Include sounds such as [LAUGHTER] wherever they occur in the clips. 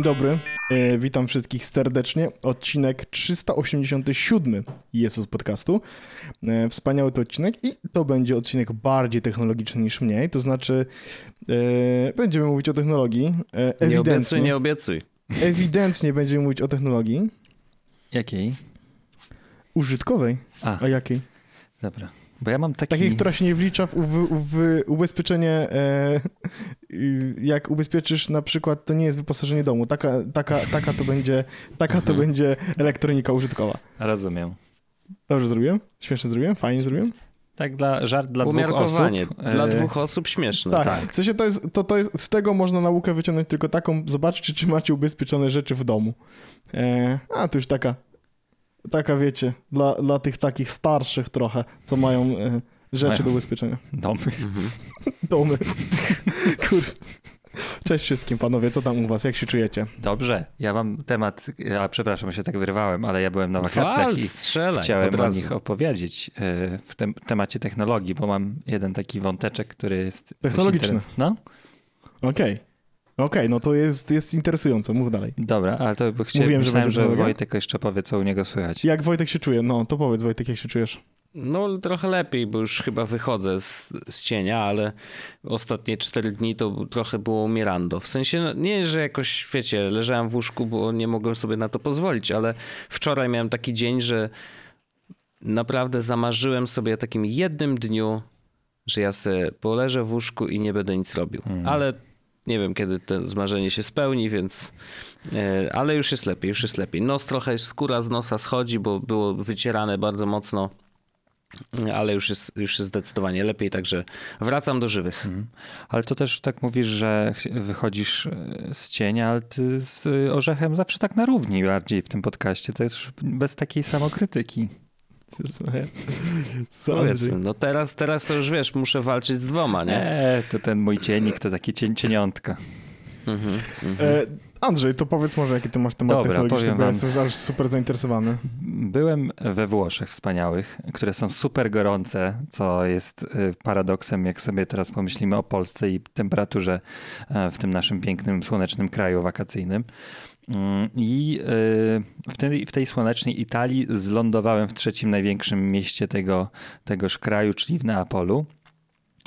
Dzień dobry, e, witam wszystkich serdecznie. Odcinek 387 jest z podcastu. E, wspaniały to odcinek i to będzie odcinek bardziej technologiczny niż mniej, to znaczy e, będziemy mówić o technologii. E, Nie obiecuj, nie obiecuj. ewidentnie będziemy mówić o technologii Jakiej? użytkowej. A, A jakiej? dobra. Bo ja mam taki... Takiej, która się nie wlicza w, w, w ubezpieczenie, e, jak ubezpieczysz na przykład, to nie jest wyposażenie domu, taka, taka, taka to będzie, taka to Mhm. będzie elektronika użytkowa. Rozumiem. Dobrze zrobiłem? Śmiesznie zrobiłem? Fajnie zrobiłem? Tak, dla, żart dla dwóch Umiarkowanie. osób. Dla e, dwóch osób śmieszne. Tak. tak. W sensie to jest, to, to jest, z tego można naukę wyciągnąć tylko taką, zobaczcie, czy macie ubezpieczone rzeczy w domu. E, a, to już taka, taka wiecie, dla, dla tych takich starszych trochę, co mają e, rzeczy Mają. do ubezpieczenia. Domy. Mhm. [LAUGHS] Domy. [LAUGHS] Kurde. Cześć wszystkim panowie, co tam u was, jak się czujecie? Dobrze. Ja mam temat, a przepraszam, się tak wyrwałem, ale ja byłem na wakacjach Wal, i strzelaj chciałem od o razu. nich opowiedzieć e, w tem temacie technologii, bo mam jeden taki wąteczek, który jest... Technologiczny. No, Okej. Okej, no to jest, jest interesujące, mów dalej. dobra, ale to by chciałem, Mówiłem, że myślałem, że technologia? Wojtek jeszcze powie, co u niego słychać. Jak Wojtek się czuje? No, to powiedz Wojtek, jak się czujesz? No trochę lepiej, bo już chyba wychodzę z, z cienia, ale ostatnie cztery dni to trochę było mirando. W sensie no, nie, że jakoś, wiecie, leżałem w łóżku, bo nie mogłem sobie na to pozwolić, ale wczoraj miałem taki dzień, że naprawdę zamarzyłem sobie takim jednym dniu, że ja sobie poleżę w łóżku i nie będę nic robił. Ale nie wiem, kiedy to zmarzenie się spełni, więc... e, Ale już jest lepiej, już jest lepiej. Nos trochę, skóra z nosa schodzi, bo było wycierane bardzo mocno. Ale już jest, już jest zdecydowanie lepiej, także wracam do żywych. Mhm. Ale to też tak mówisz, że ch- wychodzisz e, z cienia, ale ty z e, Orzechem zawsze tak na równi bardziej w tym podcaście. To jest już bez takiej samokrytyki. Co, Powiedzmy, no teraz, teraz to już wiesz, muszę walczyć z dwoma, nie? Nie, to ten mój cienik to takie cień, cieniątka. Mhm, mhm. E, Andrzej, to powiedz może, jaki ty masz temat Dobra, technologiczny, powiem bo ja wam. jestem aż super zainteresowany. Byłem we Włoszech wspaniałych, które są super gorące, co jest e, paradoksem, jak sobie teraz pomyślimy o Polsce i temperaturze e, w tym naszym pięknym, słonecznym kraju wakacyjnym. Mm, I e, w tej, w tej słonecznej Italii zlądowałem w trzecim największym mieście tego, tegoż kraju, czyli w Neapolu.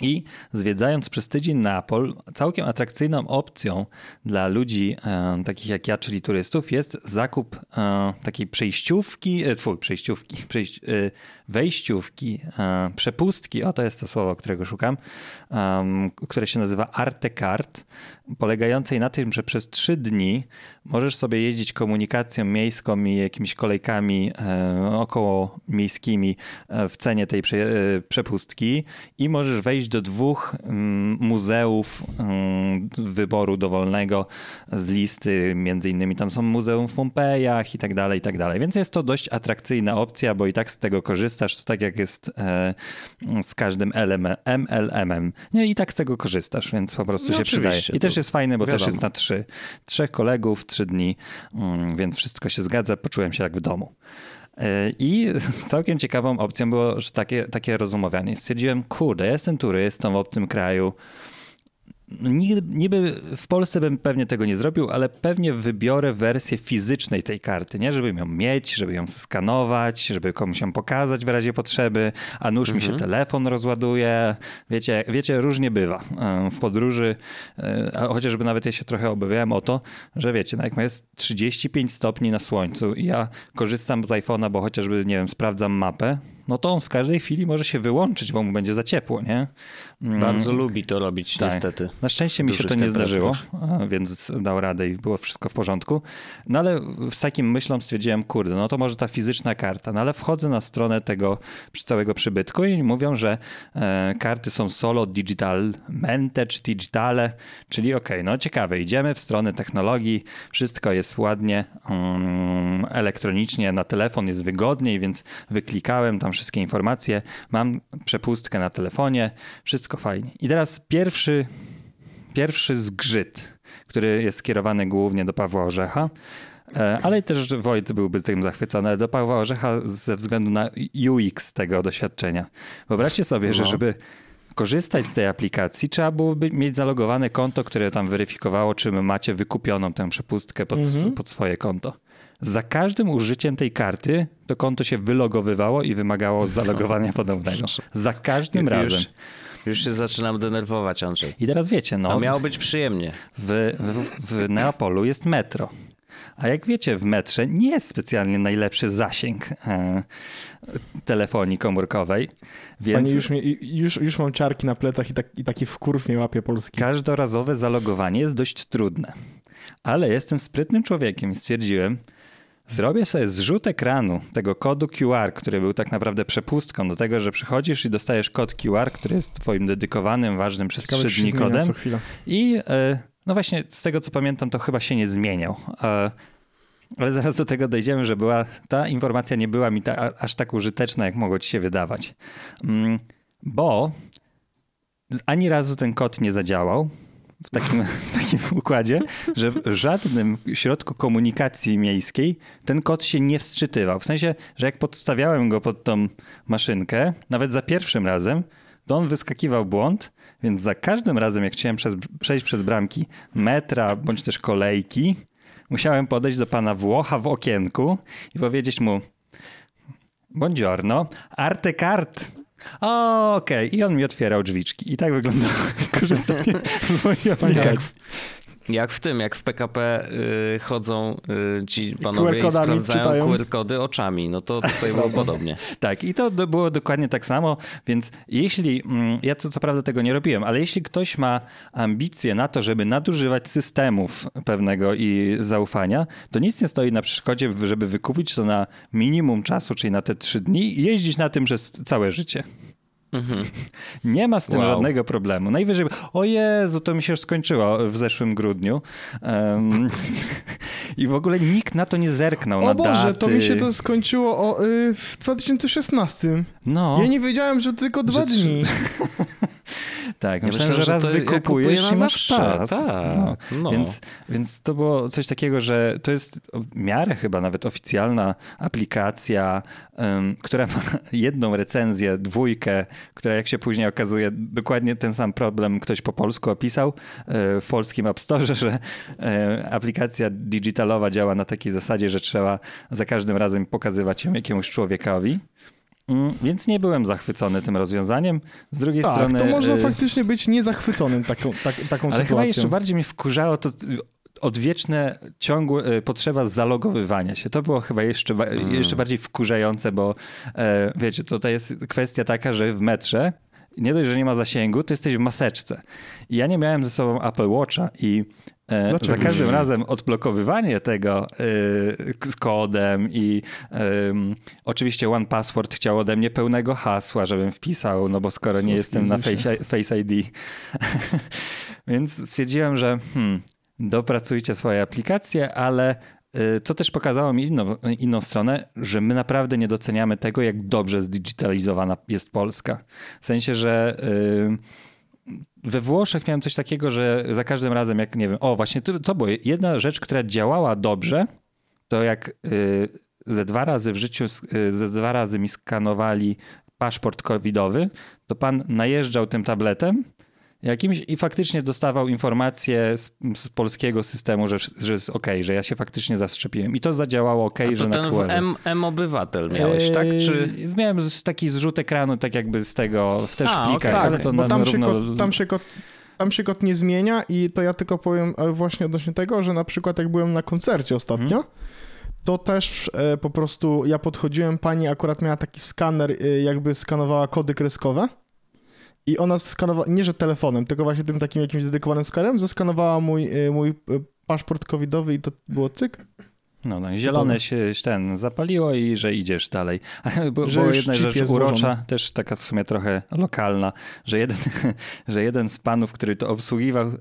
I zwiedzając przez tydzień Neapol, całkiem atrakcyjną opcją dla ludzi e, takich jak ja, czyli turystów, jest zakup e, takiej przejściówki, e, twój, przejściówki, e, wejściówki, e, przepustki, o to jest to słowo, którego szukam, em, które się nazywa Artecard, polegającej na tym, że przez trzy dni możesz sobie jeździć komunikacją miejską i jakimiś kolejkami e, około miejskimi e, w cenie tej prze, e, przepustki i możesz wejść do dwóch mm, muzeów mm, wyboru dowolnego z listy, między innymi tam są muzeum w Pompejach i tak dalej, i tak dalej. Więc jest to dość atrakcyjna opcja, bo i tak z tego korzystasz, to tak jak jest e, z każdym LM, MLM-em. Nie, i tak z tego korzystasz, więc po prostu No się przydaje. I to też jest fajne, bo też wiadomo. jest na trzy. Trzech kolegów, trzy dni, mm, więc wszystko się zgadza, poczułem się jak w domu. E, I [LAUGHS] całkiem ciekawą opcją było że takie, takie rozumowanie. Stwierdziłem, kurde, ja jestem turystą w obcym kraju. Niby, niby w Polsce bym pewnie tego nie zrobił, ale pewnie wybiorę wersję fizycznej tej karty, nie? Żeby ją mieć, żeby ją skanować, żeby komuś ją pokazać w razie potrzeby, a nuż mi się telefon rozładuje. Wiecie, wiecie, różnie bywa w podróży, e, chociażby nawet ja się trochę obawiałem o to, że wiecie, no jak jest 35 stopni na słońcu i ja korzystam z iPhone'a, bo chociażby, nie wiem, sprawdzam mapę, no to on w każdej chwili może się wyłączyć, bo mu będzie za ciepło, nie? Mm, Bardzo lubi to robić, tak. niestety. Na szczęście mi się to nie zdarzyło, a, więc dał radę i było wszystko w porządku. No ale z takim myślą stwierdziłem, kurde, no to może ta fizyczna karta. No ale wchodzę na stronę tego całego przybytku i mówią, że e, karty są solo digital, mente czy digitale, czyli okej, no ciekawe, idziemy w stronę technologii, wszystko jest ładnie, mm, elektronicznie, na telefon jest wygodniej, więc wyklikałem tam wszystkie informacje, mam przepustkę na telefonie, wszystko fajnie. I teraz pierwszy, pierwszy zgrzyt, który jest skierowany głównie do Pawła Orzecha, e, ale też Wojt byłby tym zachwycony, ale do Pawła Orzecha ze względu na UX tego doświadczenia. Wyobraźcie sobie, że No. żeby korzystać z tej aplikacji, trzeba było mieć zalogowane konto, które tam weryfikowało, czy macie wykupioną tę przepustkę pod, mhm. pod swoje konto. Za każdym użyciem tej karty to konto się wylogowywało i wymagało [LAUGHS] zalogowania podobnego. Za każdym razem. Już się zaczynam denerwować, Andrzej. I teraz wiecie, no. A miało być przyjemnie. W, w, w Neapolu jest metro. A jak wiecie, w metrze nie jest specjalnie najlepszy zasięg e, telefonii komórkowej. Więc Panie, już, już, już mam ciarki na plecach i, tak, i taki wkurw mnie łapie polski. Każdorazowe zalogowanie jest dość trudne. Ale jestem sprytnym człowiekiem i stwierdziłem, Zrobię sobie zrzut ekranu tego kodu QR, który był tak naprawdę przepustką do tego, że przychodzisz i dostajesz kod QR, który jest twoim dedykowanym, ważnym przez trzy dni kodem. I e, no właśnie z tego co pamiętam, to chyba się nie zmieniał. E, ale zaraz do tego dojdziemy, że była, ta informacja nie była mi ta, aż tak użyteczna, jak mogło ci się wydawać. Mm, bo ani razu ten kod nie zadziałał w takim, w takim układzie, że w żadnym środku komunikacji miejskiej ten kod się nie wsczytywał. W sensie, że jak podstawiałem go pod tą maszynkę, nawet za pierwszym razem, to on wyskakiwał błąd, więc za każdym razem, jak chciałem przez, przejść przez bramki metra bądź też kolejki, musiałem podejść do pana Włocha w okienku i powiedzieć mu Buongiorno, arte cart. Okej, okay. i on mi otwierał drzwiczki. I tak wyglądało [LAUGHS] korzystanie z mojej aplikacji. Jak w tym, jak w PKP y, chodzą y, ci panowie i sprawdzają QR-kody oczami. No to tutaj było podobnie. [LAUGHS] Tak, i to było dokładnie tak samo, więc jeśli, mm, ja co, co prawda tego nie robiłem, ale jeśli ktoś ma ambicje na to, żeby nadużywać systemów pewnego i zaufania, to nic nie stoi na przeszkodzie, żeby wykupić to na minimum czasu, czyli na te trzy dni i jeździć na tym przez całe życie. Mhm. [LAUGHS] Nie ma z tym wow. żadnego problemu. Najwyżej, o Jezu, to mi się już skończyło w zeszłym grudniu. Um, [LAUGHS] I w ogóle nikt na to nie zerknął. O na Boże, daty. to mi się to skończyło o, y, w 2016. No. Ja nie wiedziałem, że to tylko dwa że... dni. [LAUGHS] Tak, ja myślałem, że, że raz wykupujesz i masz czas. Tak, no. No. Więc, więc to było coś takiego, że to jest w miarę chyba nawet oficjalna aplikacja, um, która ma [LAUGHS] jedną recenzję, dwójkę, która jak się później okazuje dokładnie ten sam problem ktoś po polsku opisał e, w polskim App Store, [LAUGHS] że e, aplikacja digitalowa działa na takiej zasadzie, że trzeba za każdym razem pokazywać ją jakiemuś człowiekowi. Mm, więc nie byłem zachwycony tym rozwiązaniem. Z drugiej tak, strony. To można y, faktycznie być niezachwyconym taką, tak, taką Ale sytuacją. Ale chyba jeszcze bardziej mnie wkurzało to odwieczne, ciągłe y, potrzeba zalogowywania się. To było chyba jeszcze, mm. jeszcze bardziej wkurzające, bo e, wiecie, tutaj jest kwestia taka, że w metrze nie dość, że nie ma zasięgu, to jesteś w maseczce. I ja nie miałem ze sobą Apple Watcha i E, Dlaczego? Za każdym razem odblokowywanie tego y, z kodem i oczywiście One Password chciał ode mnie pełnego hasła, żebym wpisał, no bo skoro nie jestem na Face, face ID. [LAUGHS] Więc stwierdziłem, że hmm, dopracujcie swoje aplikacje, ale y, to też pokazało mi inną, inną stronę, że my naprawdę nie doceniamy tego, jak dobrze zdigitalizowana jest Polska. W sensie, że we Włoszech miałem coś takiego, że za każdym razem, jak nie wiem, o właśnie to, to było jedna rzecz, która działała dobrze, to jak y, ze dwa razy w życiu, y, ze dwa razy mi skanowali paszport covidowy, to pan najeżdżał tym tabletem jakimś i faktycznie dostawał informacje z, z polskiego systemu, że, że jest ok, że ja się faktycznie zaszczepiłem. I to zadziałało ok, A że to na ten M, M obywatel miałeś, tak? Czy... Miałem taki zrzut ekranu, tak jakby z tego, w też A, plikach, okay. ale to bo tam, równo... się kod, tam się kod tam się kod nie zmienia i to ja tylko powiem właśnie odnośnie tego, że na przykład jak byłem na koncercie ostatnio, hmm. to też e, po prostu ja podchodziłem, pani akurat miała taki skaner, e, jakby skanowała kody kreskowe i ona skanowała, nie że telefonem, tylko właśnie tym takim jakimś dedykowanym skanerem, zeskanowała mój, y, mój y, paszport covidowy i to było cyk. No, no zielone się ten zapaliło i że idziesz dalej. [LAUGHS] Bo, że była jedna rzecz urocza, złożony. też taka w sumie trochę lokalna, że jeden, [LAUGHS] że jeden z panów, który to obsługiwał, e,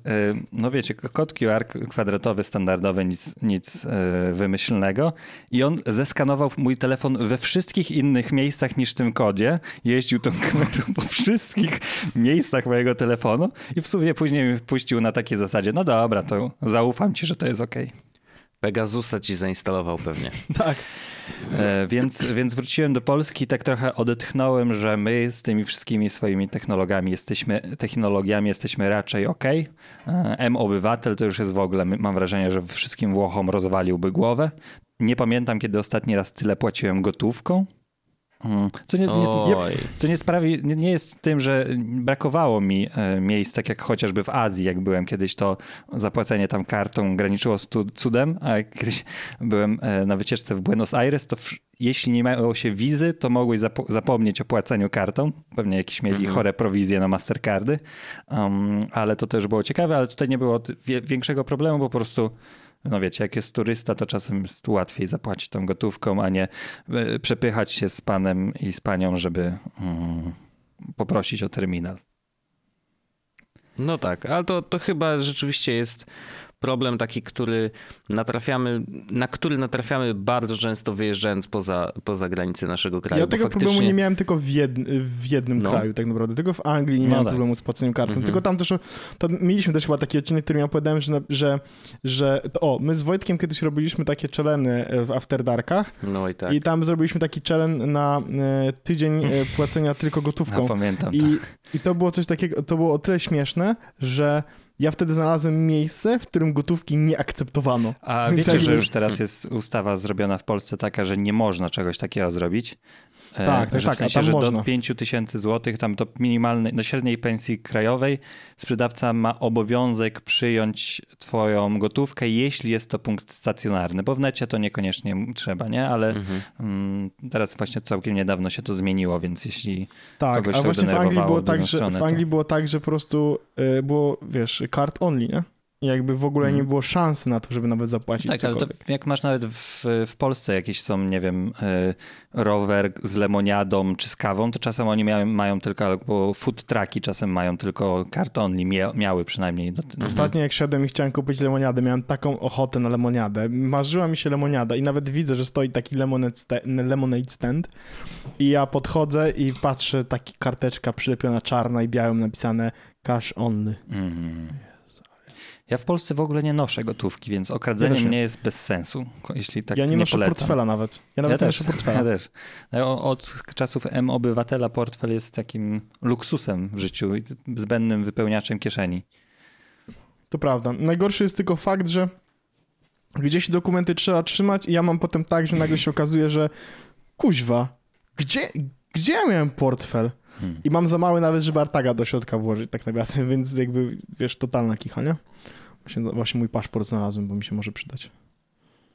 no wiecie, kod QR kwadratowy, standardowy, nic, nic e, wymyślnego i on zeskanował mój telefon we wszystkich innych miejscach niż w tym kodzie. Jeździł tą [LAUGHS] kamerą po wszystkich miejscach mojego telefonu i w sumie później puścił na takiej zasadzie, no dobra, to zaufam ci, że to jest ok. Pegasusa ci zainstalował pewnie. [LAUGHS] Tak. E, więc, więc wróciłem do Polski i tak trochę odetchnąłem, że my z tymi wszystkimi swoimi technologiami jesteśmy, technologiami jesteśmy raczej ok. E, M-Obywatel to już jest w ogóle, mam wrażenie, że wszystkim Włochom rozwaliłby głowę. Nie pamiętam, kiedy ostatni raz tyle płaciłem gotówką. Mm. Co nie, nie, co nie sprawi, nie jest tym, że brakowało mi e, miejsc, tak jak chociażby w Azji, jak byłem kiedyś, to zapłacenie tam kartą graniczyło z cudem, a jak kiedyś byłem e, na wycieczce w Buenos Aires, to jeśli nie miało się wizy, to mogłeś zapo zapomnieć o płaceniu kartą. Pewnie jakieś mieli mhm. chore prowizje na Mastercardy, um, ale to też było ciekawe, ale tutaj nie było większego problemu, bo po prostu no wiecie, jak jest turysta, to czasem jest łatwiej zapłacić tą gotówką, a nie e, przepychać się z panem i z panią, żeby mm, poprosić o terminal. No tak, ale to, to chyba rzeczywiście jest problem taki, który natrafiamy, na który natrafiamy bardzo często wyjeżdżając poza, poza granice naszego kraju. Ja tego faktycznie... problemu nie miałem tylko w, jed, w jednym no. kraju tak naprawdę. Tylko w Anglii nie no miałem tak. problemu z płaceniem kartą. Mhm. Tylko tam też, to mieliśmy też chyba taki odcinek, który ja opowiadałem, że, że, że o, my z Wojtkiem kiedyś robiliśmy takie czeleny w After Darkach no i, tak. i tam zrobiliśmy taki czelen na e, tydzień e, płacenia tylko gotówką. [LAUGHS] Ja pamiętam. I, I to było coś takiego, to było o tyle śmieszne, że ja wtedy znalazłem miejsce, w którym gotówki nie akceptowano. A wiecie, że już teraz jest ustawa zrobiona w Polsce taka, że nie można czegoś takiego zrobić? E, tak, tak, że w sensie, tak, że można. do 5 tysięcy złotych, tam do minimalnej, do średniej pensji krajowej sprzedawca ma obowiązek przyjąć twoją gotówkę, jeśli jest to punkt stacjonarny, bo w necie to niekoniecznie trzeba, nie? Ale mhm. Mm, teraz właśnie całkiem niedawno się to zmieniło, więc jeśli tak, kogoś a właśnie w Anglii było tak, że stronę, w Anglii to... było tak, że po prostu y, było, wiesz, card only, nie? Jakby w ogóle nie mhm. było szansy na to, żeby nawet zapłacić Tak, cokolwiek. ale to jak masz nawet w, w Polsce jakieś są, nie wiem, e, rower z lemoniadą czy z kawą, to czasem oni mają, mają tylko, albo food trucki czasem mają tylko kartony, miały przynajmniej. Mhm. Ostatnio jak szedłem i chciałem kupić lemoniadę, miałem taką ochotę na lemoniadę. Marzyła mi się lemoniada i nawet widzę, że stoi taki lemonade, stand, lemonade stand i ja podchodzę i patrzę, taki karteczka przylepiona czarna i białym napisane cash only. Mm. Ja w Polsce w ogóle nie noszę gotówki, więc okradzenie ja mnie jest bez sensu, jeśli tak Ja nie, nie noszę polecam. portfela nawet. Ja nawet ja też, noszę portfela. [LAUGHS] Ja też. Od czasów M-Obywatela portfel jest takim luksusem w życiu i zbędnym wypełniaczem kieszeni. To prawda. Najgorszy jest tylko fakt, że gdzieś dokumenty trzeba trzymać i ja mam potem tak, że nagle się okazuje, że kuźwa, gdzie, gdzie ja miałem portfel? Hmm. I mam za mały nawet, żeby Artaga do środka włożyć, tak nawiasem, więc jakby, wiesz, totalna kicha, nie? Właśnie, właśnie mój paszport znalazłem, bo mi się może przydać.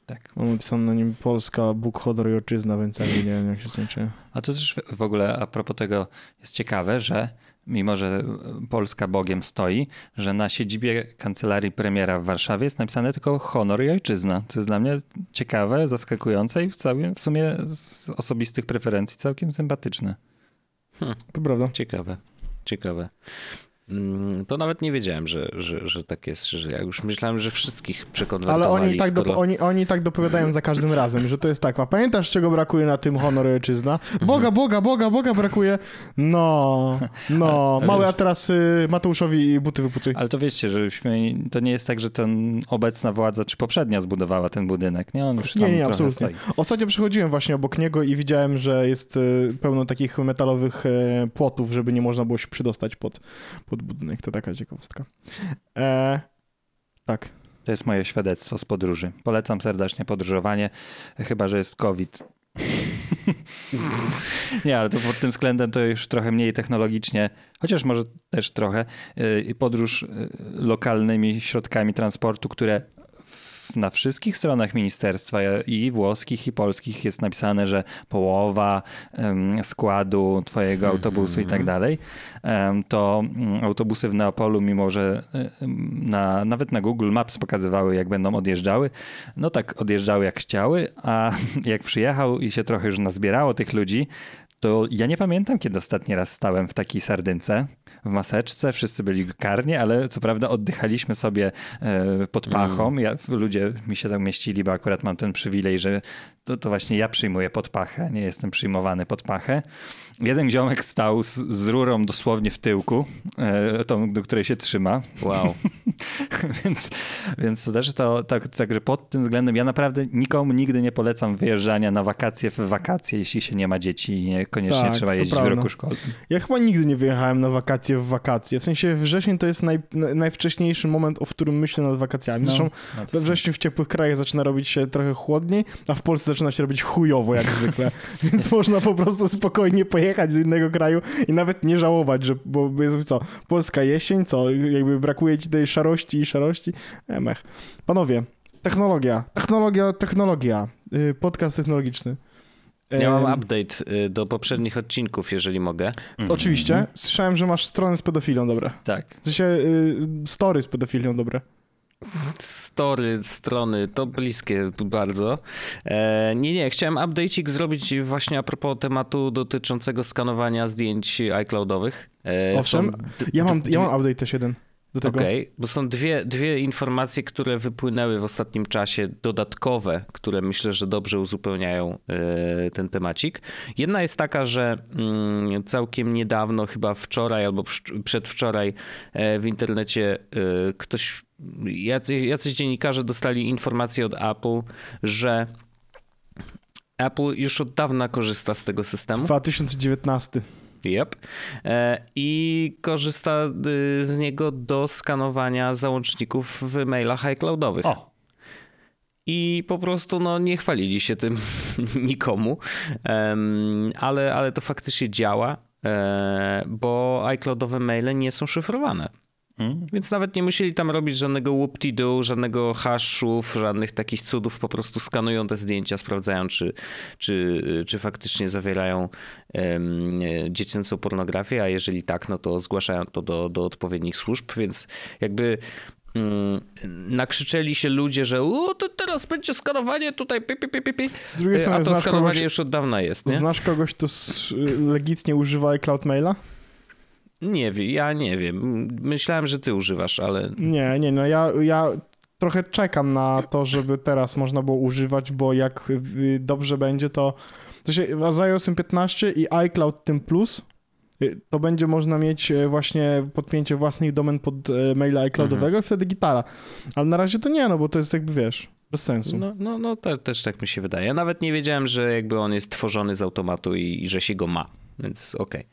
Tak. Mam napisane na nim Polska, Bóg, Hodor i Ojczyzna, więc ja nie wiem, jak się skończy. A to też w ogóle a propos tego jest ciekawe, że mimo, że Polska Bogiem stoi, że na siedzibie kancelarii premiera w Warszawie jest napisane tylko honor i ojczyzna. To jest dla mnie ciekawe, zaskakujące i w, całym, w sumie z osobistych preferencji całkiem sympatyczne. Hmm. To prawda. Ciekawe. Ciekawe. Mm, to nawet nie wiedziałem, że, że, że tak jest, że ja już myślałem, że wszystkich przekonywali. Ale oni tak, skoro... do, oni, oni tak dopowiadają za każdym razem, że to jest tak, a pamiętasz czego brakuje na tym honor ojczyzna? Boga, Boga, Boga, Boga brakuje. No, no, mały, a teraz y, Mateuszowi buty wypucuj. Ale to wiecie, że to nie jest tak, że ten obecna władza, czy poprzednia zbudowała ten budynek, nie? On już tam nie, nie, absolutnie. Stoi. Ostatnio przechodziłem właśnie obok niego i widziałem, że jest y, pełno takich metalowych y, płotów, żeby nie można było się przydostać pod, pod pod budynek. To taka ciekawostka. E, tak. To jest moje świadectwo z podróży. Polecam serdecznie podróżowanie, chyba że jest COVID. [LAUGHS] Nie, ale to pod tym względem to już trochę mniej technologicznie, chociaż może też trochę, y, podróż y, lokalnymi środkami transportu, które na wszystkich stronach ministerstwa i włoskich i polskich jest napisane, że połowa um, składu twojego mhm, autobusu i tak dalej, to um, autobusy w Neapolu, mimo że na, nawet na Google Maps pokazywały, jak będą odjeżdżały, no tak odjeżdżały jak chciały, a [LAUGHS] jak przyjechał i się trochę już nazbierało tych ludzi, to ja nie pamiętam, kiedy ostatni raz stałem w takiej sardynce w maseczce, wszyscy byli karnie, ale co prawda oddychaliśmy sobie e, pod pachą. Mm. Ja, ludzie mi się tam mieścili, bo akurat mam ten przywilej, że to, to właśnie ja przyjmuję pod pachę, nie jestem przyjmowany pod pachę. Jeden ziomek stał z, z rurą dosłownie w tyłku, e, tą, do której się trzyma. Wow. [LAUGHS] więc, więc to też to, tak, także pod tym względem ja naprawdę nikomu nigdy nie polecam wyjeżdżania na wakacje w wakacje, jeśli się nie ma dzieci i niekoniecznie Tak, trzeba jeździć prawda. w roku szkolnym. Ja chyba nigdy nie wyjechałem na wakacje w wakacje. W sensie wrzesień to jest naj, na- najwcześniejszy moment, o którym myślę nad wakacjami. Zresztą No, we wrześniu w ciepłych krajach zaczyna robić się trochę chłodniej, a w Polsce zaczyna się robić chujowo jak zwykle. [LAUGHS] Więc można po prostu spokojnie pojechać do innego kraju i nawet nie żałować, że bo jest co, polska jesień, co, jakby brakuje ci tej szarości i szarości. Emech. Panowie, technologia, technologia, technologia. Y, Podcast technologiczny. Ja mam update y, do poprzednich odcinków, jeżeli mogę. Oczywiście. Słyszałem, że masz strony z pedofilią, dobre. Tak. W sensie y, story z pedofilią, dobre. Story, strony, to bliskie bardzo. E, nie, nie, chciałem update'ik zrobić właśnie a propos tematu dotyczącego skanowania zdjęć iCloudowych. E, Owszem, są Ja mam, ja mam update też jeden do tego. Okej, bo są dwie, dwie informacje, które wypłynęły w ostatnim czasie, dodatkowe, które myślę, że dobrze uzupełniają e, ten temacik. Jedna jest taka, że mm, całkiem niedawno, chyba wczoraj albo przedwczoraj e, w internecie e, ktoś, jacy- jacyś dziennikarze dostali informację od Apple, że Apple już od dawna korzysta z tego systemu. 2019. Yep. E, I korzysta y, z niego do skanowania załączników w mailach iCloudowych. O, I po prostu no, nie chwalili się tym [LAUGHS] nikomu, Em, ale, ale to faktycznie działa, e, bo iCloudowe maile nie są szyfrowane. Mm. Więc nawet nie musieli tam robić żadnego whoop-de-doo, żadnego hashów, żadnych takich cudów. Po prostu skanują te zdjęcia, sprawdzają, czy, czy, czy faktycznie zawierają e, dziecięcą pornografię, a jeżeli tak, no to zgłaszają to do, do odpowiednich służb, więc jakby mm, nakrzyczeli się ludzie, że o, to teraz będzie skanowanie tutaj, pi, pi, pi, pi. Z drugiej strony a to skanowanie kogoś, już od dawna jest, nie? znasz kogoś, kto legitnie używa iCloud Maila? Nie wiem, ja nie wiem. Myślałem, że ty używasz, ale Nie, nie, no ja, ja trochę czekam na to, żeby teraz można było używać, bo jak y, dobrze będzie, to w sensie z iOS 15 i iCloud tym plus y, to będzie można mieć e, właśnie podpięcie własnych domen pod maila iCloudowego i wtedy gitara. Ale na razie to nie, no bo to jest jakby, wiesz, bez sensu. No, no, no te, też tak mi się wydaje. Ja nawet nie wiedziałem, że jakby on jest tworzony z automatu i, i że się go ma. Więc okej.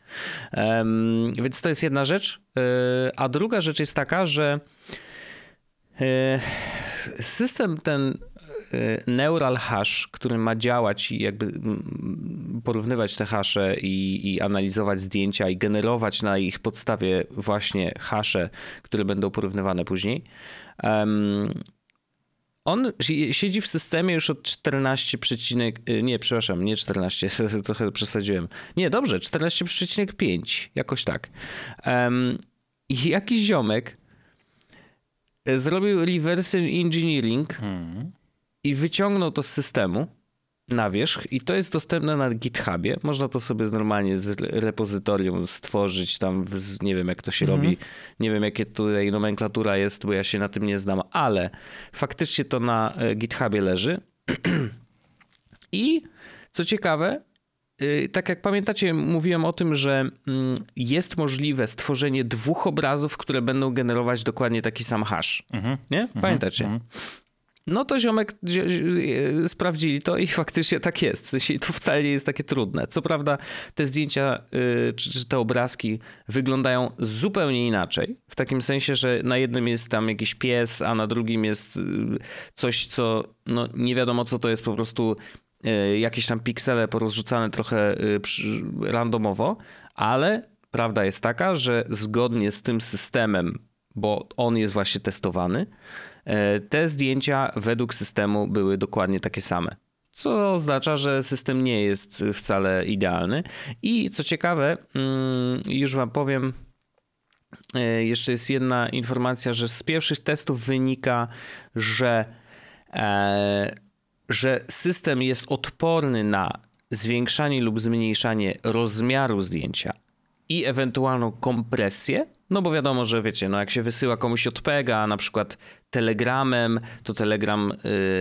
Em, więc to jest jedna rzecz. E, a druga rzecz jest taka, że e, system ten e, neural hash, który ma działać i jakby porównywać te hasze i, i analizować zdjęcia i generować na ich podstawie właśnie hasze, które będą porównywane później. On si- siedzi w systemie już od 14, przecinek- y, nie, przepraszam, nie 14, [LAUGHS] trochę przesadziłem. Nie, dobrze, 14,5, jakoś tak. Em, I jakiś ziomek e, zrobił reverse engineering Mm. i wyciągnął to z systemu na wierzch i to jest dostępne na GitHubie. Można to sobie normalnie z repozytorium stworzyć tam, w, nie wiem jak to się robi, nie wiem jakie tutaj nomenklatura jest, bo ja się na tym nie znam, ale faktycznie to na e, GitHubie leży. [CLEARS THROAT] I co ciekawe, y, tak jak pamiętacie, mówiłem o tym, że mm, jest możliwe stworzenie dwóch obrazów, które będą generować dokładnie taki sam hash. Mhm. Nie? Pamiętacie? mhm. No to ziomek e, sprawdzili to i [LAUGHS] faktycznie tak jest. W sensie to wcale nie jest takie trudne. Co prawda te zdjęcia y, czy, te obrazki wyglądają zupełnie inaczej. W takim sensie, że na jednym jest tam jakiś pies, a na drugim jest y, coś, co no, nie wiadomo co to jest, po prostu jakieś tam piksele porozrzucane trochę randomowo, ale prawda jest taka, że zgodnie z tym systemem, bo on jest właśnie testowany, E, Te zdjęcia według systemu były dokładnie takie same. Co oznacza, że system nie jest wcale idealny. I co ciekawe, mm, już Wam powiem, e, jeszcze jest jedna informacja, że z pierwszych testów wynika, że, e, że system jest odporny na zwiększanie lub zmniejszanie rozmiaru zdjęcia i ewentualną kompresję, no bo wiadomo, że wiecie, no jak się wysyła komuś JPEGa, na przykład telegramem, to telegram,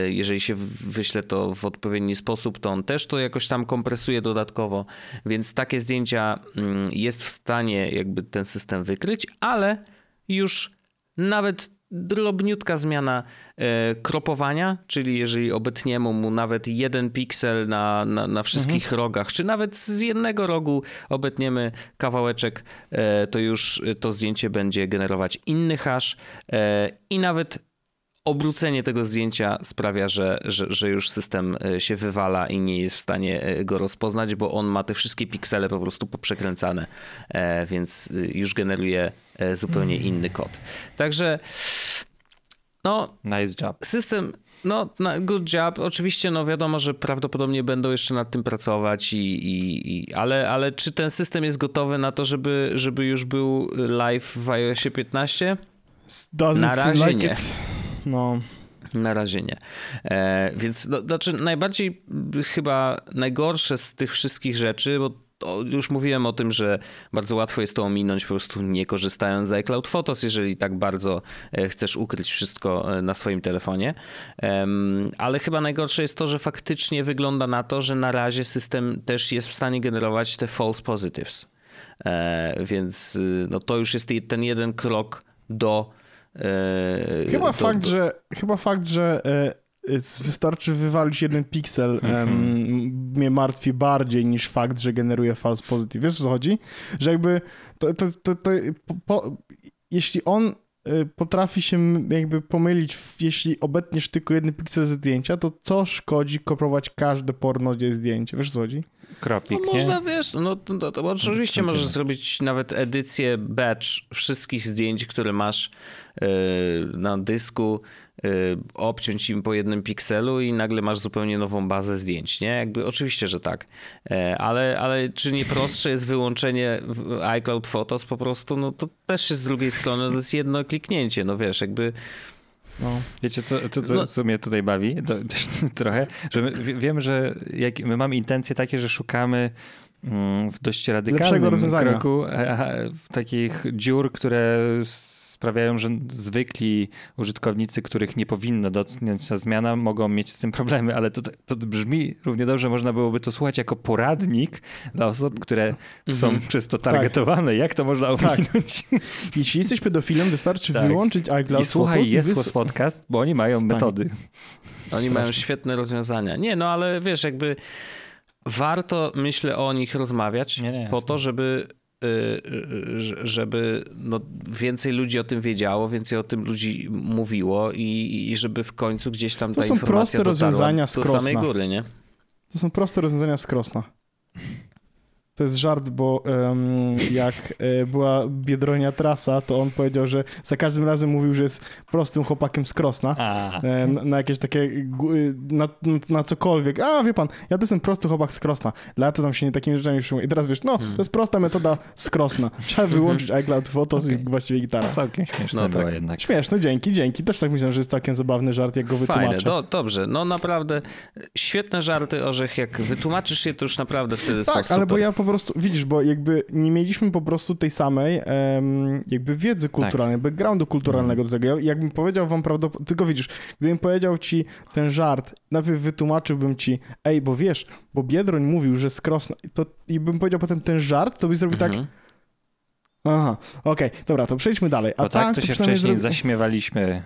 y, jeżeli się wyśle to w odpowiedni sposób, to on też to jakoś tam kompresuje dodatkowo, więc takie zdjęcia mm, jest w stanie jakby ten system wykryć, ale już nawet drobniutka zmiana e, kropowania, czyli jeżeli obetniemy mu nawet jeden piksel na, na, na wszystkich mhm. rogach, czy nawet z jednego rogu obetniemy kawałeczek, e, to już to zdjęcie będzie generować inny hash e, i nawet obrócenie tego zdjęcia sprawia, że, że, że, już system się wywala i nie jest w stanie go rozpoznać, bo on ma te wszystkie piksele po prostu poprzekręcane, więc już generuje zupełnie mm. inny kod. Także no... Nice job. System... No, good job. Oczywiście, no wiadomo, że prawdopodobnie będą jeszcze nad tym pracować, i, i, i, ale, ale czy ten system jest gotowy na to, żeby, żeby już był live w iOSie 15? Doesn't na razie like nie. It. No. Na razie nie. E, więc no, znaczy najbardziej chyba najgorsze z tych wszystkich rzeczy, bo już mówiłem o tym, że bardzo łatwo jest to ominąć po prostu nie korzystając z iCloud Photos, jeżeli tak bardzo e, chcesz ukryć wszystko e, na swoim telefonie. Ale chyba najgorsze jest to, że faktycznie wygląda na to, że na razie system też jest w stanie generować te false positives. E, więc no to już jest ten jeden krok do chyba, to, fakt, to... Że, chyba fakt, że wystarczy wywalić jeden piksel mhm. Mnie martwi bardziej niż fakt, że generuje false positive. Wiesz o co chodzi? Że jakby to, to, to, to po, jeśli on e, potrafi się jakby pomylić, jeśli obetniesz tylko jeden piksel zdjęcia, to co szkodzi koprować każde porno zdjęcie? Wiesz o co chodzi? Kropik, no, Można, wiesz, no to, to, oczywiście możesz zrobić nawet edycję batch wszystkich zdjęć, które masz yy, na dysku, obciąć im po jednym pikselu i nagle masz zupełnie nową bazę zdjęć, nie? Jakby oczywiście, że tak. Yy, ale, ale czy nie prostsze jest wyłączenie iCloud Photos po prostu? No to też jest z drugiej strony, to jest jedno kliknięcie, no wiesz, jakby no. Wiecie, co, co, co, no. co mnie tutaj bawi dość [LAUGHS] trochę? Że my, wiem, że jak, my mamy intencje takie, że szukamy mm, w dość radykalnym kroku takich dziur, które sprawiają, że zwykli użytkownicy, których nie powinno dotknąć ta zmiana, mogą mieć z tym problemy, ale to, to brzmi równie dobrze, można byłoby to słuchać jako poradnik dla osób, które są mhm. przez to targetowane. Tak. Jak to można ominąć? Tak. [LAUGHS] Jeśli jesteś pedofilem, wystarczy tak. wyłączyć iCloud I słuchaj jest podcast, bo oni mają tak. metody. Oni Strasznie. mają świetne rozwiązania. Nie, no ale wiesz, jakby warto, myślę, o nich rozmawiać nie, nie, po to, żeby żeby no, więcej ludzi o tym wiedziało, więcej o tym ludzi mówiło i, i żeby w końcu gdzieś tam ta to są proste rozwiązania z do samej góry, nie? To są proste rozwiązania z Krosna. To jest żart, bo um, jak e, była Biedronia Trasa, to on powiedział, że za każdym razem mówił, że jest prostym chłopakiem z Krosna. E, na, na, jakieś takie, na, na, cokolwiek. A, wie pan, ja to jestem prosty chłopak z Krosna. Lata tam się nie takimi rzeczami przyjmuje. I teraz wiesz, no, hmm. to jest prosta metoda z Krosna. Trzeba wyłączyć [LAUGHS] iCloud Photos okay. i właściwie gitara. Całkiem śmieszne no, było tak. jednak. Śmieszne, dzięki, dzięki. Też tak myślę, że jest całkiem zabawny żart, jak go wytłumaczę. Fajne, do, dobrze. No naprawdę świetne żarty, Orzech. Jak wytłumaczysz je, to już naprawdę wtedy tak, są super. ale bo ja po prostu, widzisz, bo jakby nie mieliśmy po prostu tej samej um, jakby wiedzy kulturalnej, tak. backgroundu kulturalnego mm. do tego. Ja, jakbym powiedział wam prawdopodobnie, tylko widzisz, gdybym powiedział ci ten żart, najpierw wytłumaczyłbym ci, ej, bo wiesz, bo Biedroń mówił, że skrosna, to i bym powiedział potem ten żart, to byś zrobił tak, mhm. Aha, okej, okay, dobra, to przejdźmy dalej. A bo tak, tak to się wcześniej zrobi... zaśmiewaliśmy.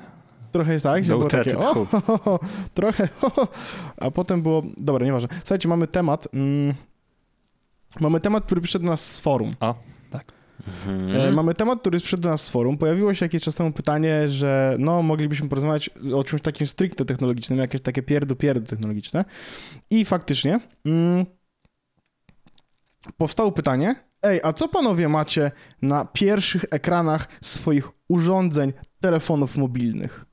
Trochę jest tak, że było takie, o, ho, ho, ho, trochę, a potem było, dobra, nieważne. Słuchajcie, mamy temat, mm, Mamy temat, który przyszedł do nas z forum. O, tak. Mhm. Mamy temat, który przyszedł do nas z forum. Pojawiło się jakiś czas temu pytanie, że no, moglibyśmy porozmawiać o czymś takim stricte technologicznym, jakieś takie pierdu-pierdu technologiczne. I faktycznie mm, powstało pytanie, ej, a co panowie macie na pierwszych ekranach swoich urządzeń, telefonów mobilnych?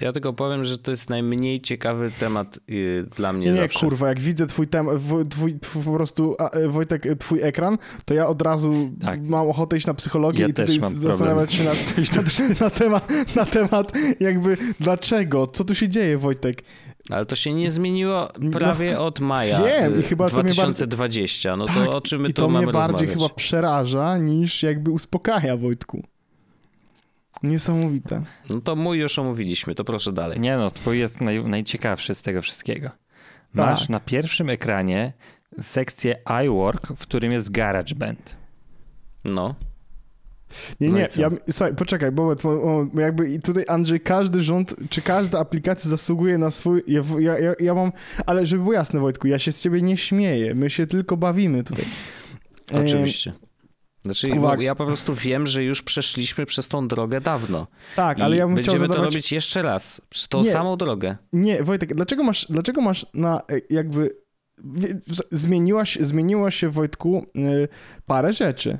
Ja tylko powiem, że to jest najmniej ciekawy temat yy, dla mnie nie, zawsze. Kurwa, jak widzę twój temat, twój, twój, po prostu, a, e, Wojtek, e, twój ekran, to ja od razu tak. mam ochotę iść na psychologię ja i tutaj zastanawiać się na, [LAUGHS] na, na, temat, na temat jakby dlaczego, co tu się dzieje, Wojtek. Ale to się nie zmieniło prawie no, od maja wiem, i chyba 2020. No to tak, o czym my i to mnie bardziej chyba przeraża niż jakby uspokaja, Wojtku. Niesamowite. No to mój już omówiliśmy, to proszę dalej. Nie no, twój jest naj, najciekawszy z tego wszystkiego. Masz tak. na pierwszym ekranie sekcję iWork, w którym jest GarageBand. No. Nie, No nie, ja, słuchaj, poczekaj, bo, bo, bo jakby i tutaj Andrzej, każdy rząd, czy każda aplikacja zasługuje na swój, ja, ja, ja, ja mam, ale żeby było jasne Wojtku, ja się z ciebie nie śmieję, my się tylko bawimy tutaj. E, Oczywiście. Znaczy, Uwaga. ja po prostu wiem, że już przeszliśmy przez tą drogę dawno. Tak, ale ja bym chciał będziemy to zadawać... robić jeszcze raz. Przez tą Nie. samą drogę. Nie, Wojtek, dlaczego masz, dlaczego masz na e, jakby, zmieniła się, zmieniło się Wojtku y, parę rzeczy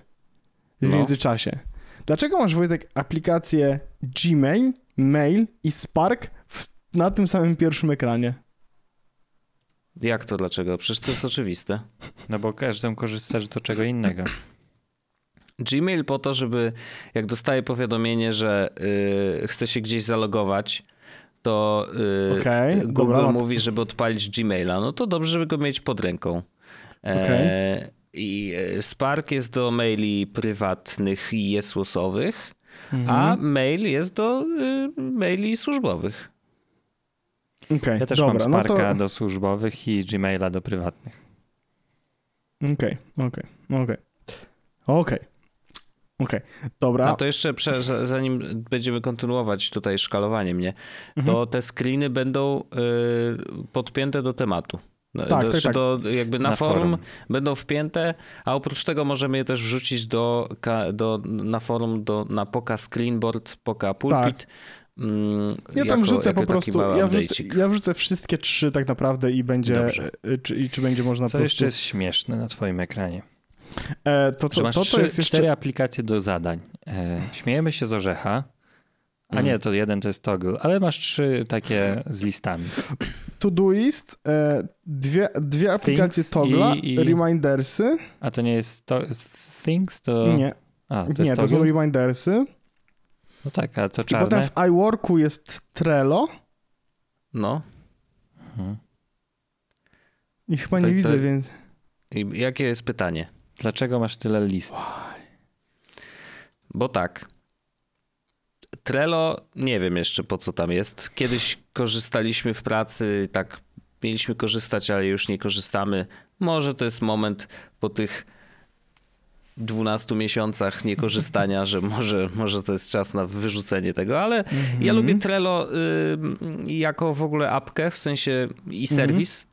w No. międzyczasie. Dlaczego masz Wojtek aplikację Gmail, Mail i Spark w, na tym samym pierwszym ekranie? Jak to dlaczego? Przecież to jest oczywiste. No bo każdy korzysta do czego innego. Gmail po to, żeby jak dostaje powiadomienie, że y, chce się gdzieś zalogować, to y, Okej, Google dobra, mówi, żeby odpalić Gmaila. No to dobrze, żeby go mieć pod ręką. E, Okej. I e, Spark jest do maili prywatnych i jesłosowych, Mhm. a mail jest do y, maili służbowych. Okej, Ja też dobra, mam Sparka no to... do służbowych i Gmaila do prywatnych. Okej, okej, okej. Okej. Okej, dobra. A to jeszcze, prze, za- zanim będziemy kontynuować tutaj szkalowanie mnie, Mhm. to te screeny będą y, podpięte do tematu. No, Tak, do, tak, czy tak. Do, jakby na, Na forum, forum. będą wpięte, a oprócz tego możemy je też wrzucić do, do, na forum do, na poka screenboard, poka pulpit. Mm, Tak. Ja tam jako- wrzucę po prostu, ja wrzucę, ja wrzucę wszystkie trzy tak naprawdę i będzie, Dobrze. y, czy, i czy będzie można Co po jeszcze prostu... jest śmieszne na twoim ekranie? E, to, co, masz to, trzy, jest jeszcze... cztery aplikacje do zadań. E, śmiejemy się z orzecha. A Mm. nie, to jeden to jest toggle, ale masz trzy takie z listami. Todoist, e, dwie, dwie aplikacje Things Toggla, i- i- Remindersy. A to nie jest to, Things, to... Nie, A, to nie, jest to są? Remindersy. No tak, a to I potem czarne? w iWorku jest Trello No. Mhm. i chyba To- nie to- widzę, więc... I jakie jest pytanie? Dlaczego masz tyle list? Bo tak. Trello, nie wiem jeszcze po co tam jest. Kiedyś korzystaliśmy w pracy, tak mieliśmy korzystać, ale już nie korzystamy. Może to jest moment po tych 12 miesiącach niekorzystania, [LAUGHS] że może, może to jest czas na wyrzucenie tego, ale Mhm. ja lubię Trello y, jako w ogóle apkę, w sensie i serwis, y,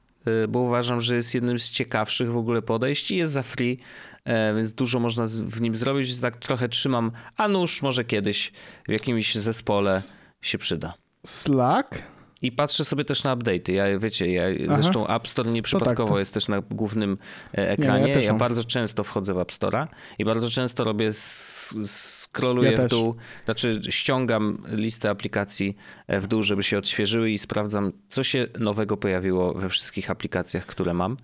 bo uważam, że jest jednym z ciekawszych w ogóle podejść i jest za free, e, więc dużo można w nim zrobić. Tak trochę trzymam, a nuż może kiedyś w jakimś zespole się przyda. Slack? I patrzę sobie też na update'y. Ja wiecie, ja zresztą App Store nieprzypadkowo tak, to- jest też na głównym ja ekranie. też ja mam. bardzo często wchodzę w App Store'a i bardzo często robię scrolluję Ja w dół, znaczy ściągam listę aplikacji e, w dół, żeby się odświeżyły i sprawdzam, co się nowego pojawiło we wszystkich aplikacjach, które mam.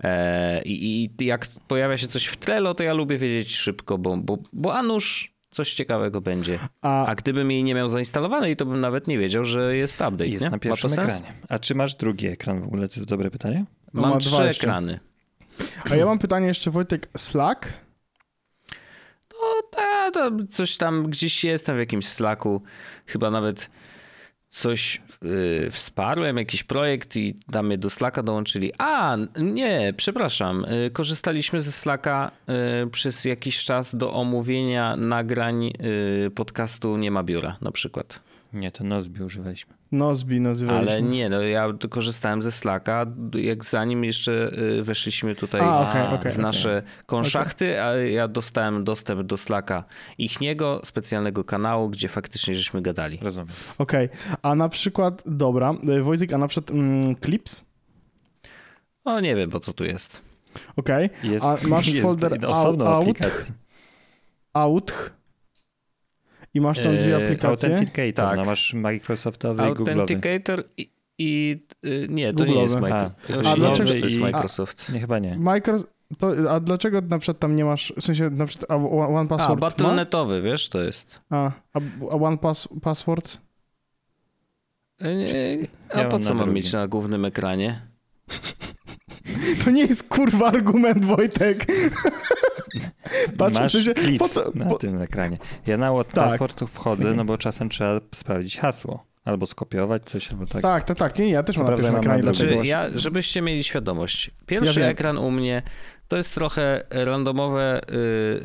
E, I, i jak pojawia się coś w Trello, to ja lubię wiedzieć szybko, bo, bo, bo a nuż coś ciekawego będzie. A, A gdybym jej nie miał zainstalowanej, to bym nawet nie wiedział, że jest update. Jest nie? na pierwszym ekranie. A czy masz drugi ekran w ogóle? To jest dobre pytanie. No Mam ma trzy jeszcze. ekrany. a ja mam pytanie jeszcze, Wojtek, Slack? A, to coś tam gdzieś jestem w jakimś Slacku, chyba nawet coś yy, wsparłem, jakiś projekt i tam mnie do Slacka dołączyli. A, nie, przepraszam, yy, korzystaliśmy ze Slacka yy, przez jakiś czas do omówienia nagrań podcastu Nie ma biura na przykład. Nie, to Nozbi używaliśmy. Nozbi nazywaliśmy. Ale nie, no ja korzystałem ze Slacka, jak zanim jeszcze y, weszliśmy tutaj A, okej, okej, w nasze konszachty, a ja dostałem dostęp do Slacka ichniego, specjalnego kanału, gdzie faktycznie żeśmy gadali. Rozumiem. Okej, a na przykład, dobra, y, Wojtek, a na przykład mm, Clips? O, nie wiem po co tu jest. Okej, Jest, A masz [LAUGHS] jest folder osobną out- aplikację. Autch i masz tam dwie Eee, aplikacje. Authenticator, Tak. no masz Microsoftowy i Google'owy. Authenticator i, i y, nie, to nie jest Google'owy. Microsoft. A, a dlaczego- to jest i- Microsoft. Nie, chyba nie. Micro... To, a dlaczego na przykład tam nie masz, w sensie na przykład a One A, Password ma? battle.netowy, wiesz, to jest. A, a, a One pass, Password? Y, nie, A Ja po co mam mieć na głównym ekranie? [LAUGHS] To nie jest kurwa argument, Wojtek. [LAUGHS] [LAUGHS] Patrz, Masz po clips co, na po, tym ekranie. Ja na Tak. Passport wchodzę, [LAUGHS] no bo czasem trzeba sprawdzić hasło. Albo skopiować coś, albo tak. tak, tak, tak, nie, nie, ja też Co mam na pierwszym ekranie, dlaczego Czy właśnie? ja, żebyście mieli świadomość. Pierwszy Ja ekran u mnie to jest trochę randomowe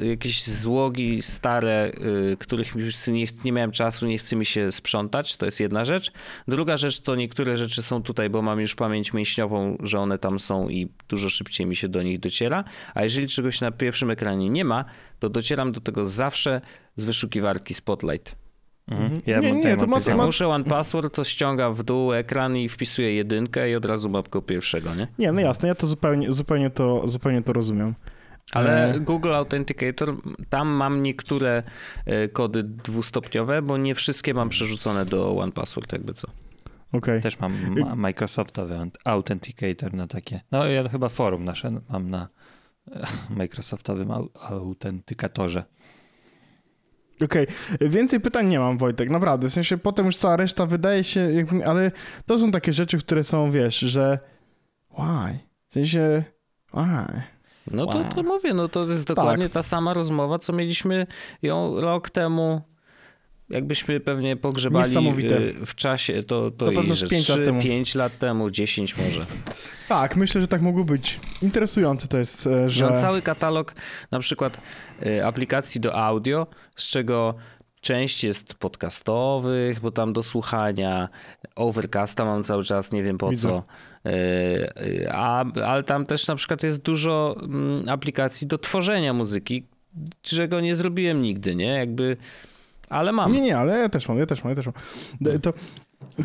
y, jakieś złogi stare, y, których już nie, nie miałem czasu, nie chce mi się sprzątać, to jest jedna rzecz. Druga rzecz to niektóre rzeczy są tutaj, bo mam już pamięć mięśniową, że one tam są i dużo szybciej mi się do nich dociera, a jeżeli czegoś na pierwszym ekranie nie ma, to docieram do tego zawsze z wyszukiwarki Spotlight. Mhm. Ja Nie, mam- nie, to ma- ma- muszę One Password, to ściąga w dół ekran i wpisuję jedynkę i od razu mam go pierwszego, nie? Nie, no jasne, ja to zupełnie, zupełnie, to, zupełnie to rozumiem. Ale E, Google Authenticator, tam mam niektóre e, kody dwustopniowe, bo nie wszystkie mam przerzucone do One Password, jakby co. Okej. Też mam ma- Microsoftowy Authenticator na takie. No ja chyba forum nasze mam na e, Microsoftowym au- autentykatorze. Okej, więcej pytań nie mam, Wojtek, naprawdę. W sensie potem już cała reszta wydaje się, jakby, ale to są takie rzeczy, które są, wiesz, że why? W sensie why? No to, Wow. to mówię, no to jest dokładnie ta sama rozmowa, co mieliśmy ją rok temu. Jakbyśmy pewnie pogrzebali e, w czasie, to, to pewno i, że pięć lat 3, temu. 5 lat temu, 10 może. Tak, myślę, że tak mogło być. Interesujące to jest, e, Że... Mam cały katalog na przykład y, aplikacji do audio, z czego część jest podcastowych, bo tam do słuchania, Overcasta mam cały czas, nie wiem po Widzę. co. Y, y, A, ale tam też na przykład jest dużo mm, aplikacji do tworzenia muzyki, czego nie zrobiłem nigdy, nie? Jakby, ale mam. Nie, nie, ale ja też mam, ja też mam, ja też mam. To,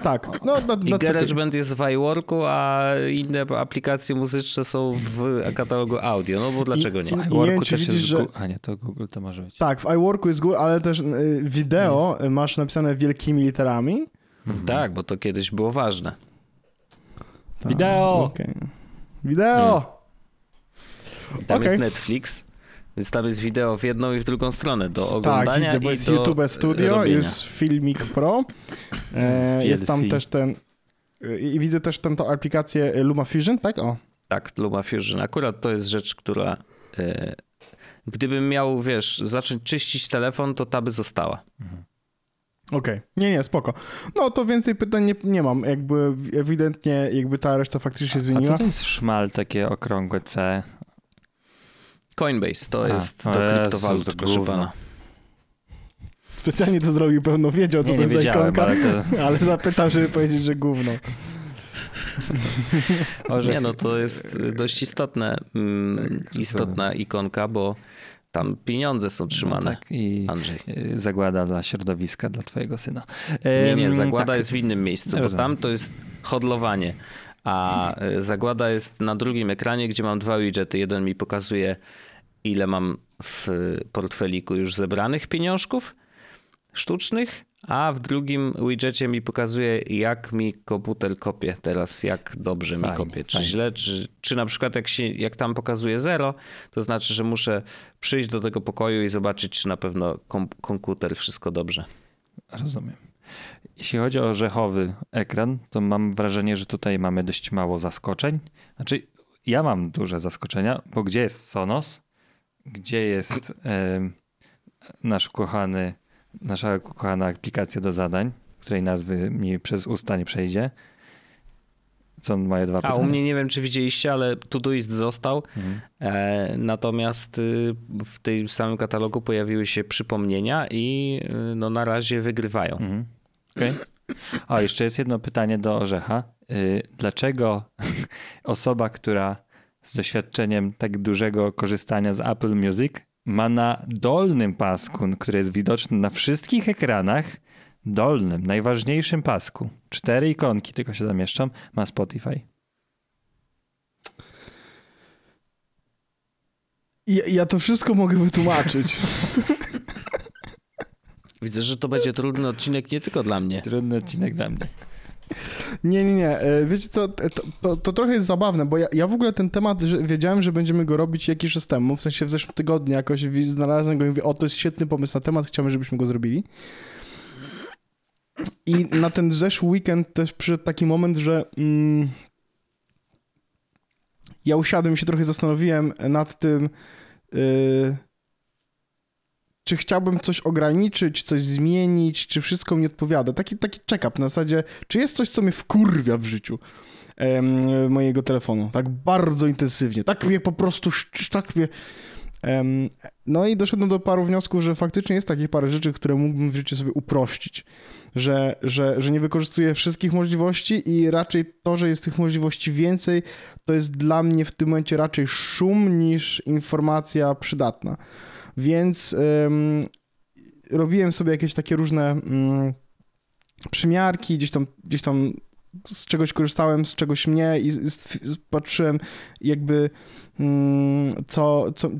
tak, no, na, I na GarageBand jest w iWorku, a inne aplikacje muzyczne są w katalogu audio, no bo dlaczego nie? I- nie iWorku wiem, czy też widzisz, jest że- Gu- A nie, to Google to może być. Tak, w iWorku jest Google, ale też y, wideo masz napisane wielkimi literami. Tak, bo to kiedyś było ważne. Tak, Wideo! okej. Wideo! Tam Okej. jest Netflix, więc tam jest wideo w jedną i w drugą stronę do Tak, oglądania widzę, bo jest YouTube Studio, robienia. jest Filmic Pro, e, jest tam też ten, y, i widzę też tam tą aplikację LumaFusion, tak? O, Tak, LumaFusion. Akurat to jest rzecz, która e, gdybym miał, wiesz, zacząć czyścić telefon, to ta by została. okej. Nie, nie, spoko. No to więcej pytań nie, nie mam, jakby ewidentnie jakby ta reszta faktycznie się A zmieniła. co to jest szmal takie okrągłe C? Coinbase to A, jest do Jezus, kryptowalut, to proszę pana. Specjalnie to zrobił, pewno wiedział, co Nie, to nie jest ikonka, ale to... [LAUGHS] ale zapytał, żeby powiedzieć, że gówno. [LAUGHS] Orzech. Nie, no to jest y, dość istotne, mm, Tak, istotna ikonka, bo tam pieniądze są trzymane. No tak, i Andrzej. y, zagłada dla środowiska, dla twojego syna. Nie, nie, zagłada tak. jest w innym miejscu, bo tam to jest hodlowanie, a y, zagłada jest na drugim ekranie, gdzie mam dwa widgety. Jeden mi pokazuje, ile mam w portfeliku już zebranych pieniążków sztucznych, a w drugim widgetie mi pokazuje, jak mi komputer kopie teraz, jak dobrze mi Fajnie, kopie, czy fajnie. źle, czy, czy na przykład jak, się, jak tam pokazuje zero, to znaczy, że muszę przyjść do tego pokoju i zobaczyć, czy na pewno kom- komputer wszystko dobrze. Rozumiem. Jeśli chodzi o orzechowy ekran, to mam wrażenie, że tutaj mamy dość mało zaskoczeń. Znaczy, ja mam duże zaskoczenia, bo gdzie jest Sonos? Gdzie jest em, nasz kochany, nasza kochana aplikacja do zadań, której nazwy mi przez usta nie przejdzie? Co moje dwa A pytania? u mnie nie wiem, czy widzieliście, ale Todoist został. Mhm. E, natomiast y, w tym samym katalogu pojawiły się przypomnienia i y, no, na razie wygrywają. Mhm. Okej. O, jeszcze jest jedno pytanie do Orzecha. Y, Dlaczego osoba, która z doświadczeniem tak dużego korzystania z Apple Music ma na dolnym pasku, który jest widoczny na wszystkich ekranach, dolnym, najważniejszym pasku, cztery ikonki tylko się zamieszczą, ma Spotify. Ja, ja to wszystko mogę wytłumaczyć. [LAUGHS] Widzę, że to będzie trudny odcinek nie tylko dla mnie. Trudny odcinek dla mnie. Nie, nie, nie. E, Wiecie co, to, to, to trochę jest zabawne, bo ja, ja w ogóle ten temat, że wiedziałem, że będziemy go robić jakiś czas temu, w sensie w zeszłym tygodniu jakoś znalazłem go i mówię, o, to jest świetny pomysł na temat, chciałbym, żebyśmy go zrobili. I na ten zeszły weekend też przyszedł taki moment, że mm, ja usiadłem i się trochę zastanowiłem nad tym, y, czy chciałbym coś ograniczyć, coś zmienić, czy wszystko mi odpowiada. Taki, taki check-up na zasadzie, czy jest coś, co mnie wkurwia w życiu. em, mojego telefonu. Tak bardzo intensywnie. Tak mnie po prostu, tak mnie... em, no i doszedłem do paru wniosków, że faktycznie jest takich parę rzeczy, które mógłbym w życiu sobie uprościć. Że, że, że nie wykorzystuję wszystkich możliwości i raczej to, że jest tych możliwości więcej, to jest dla mnie w tym momencie raczej szum niż informacja przydatna. Więc em, robiłem sobie jakieś takie różne mm, przymiarki, gdzieś tam, gdzieś tam z czegoś korzystałem, z czegoś nie i patrzyłem jakby mm, co, co,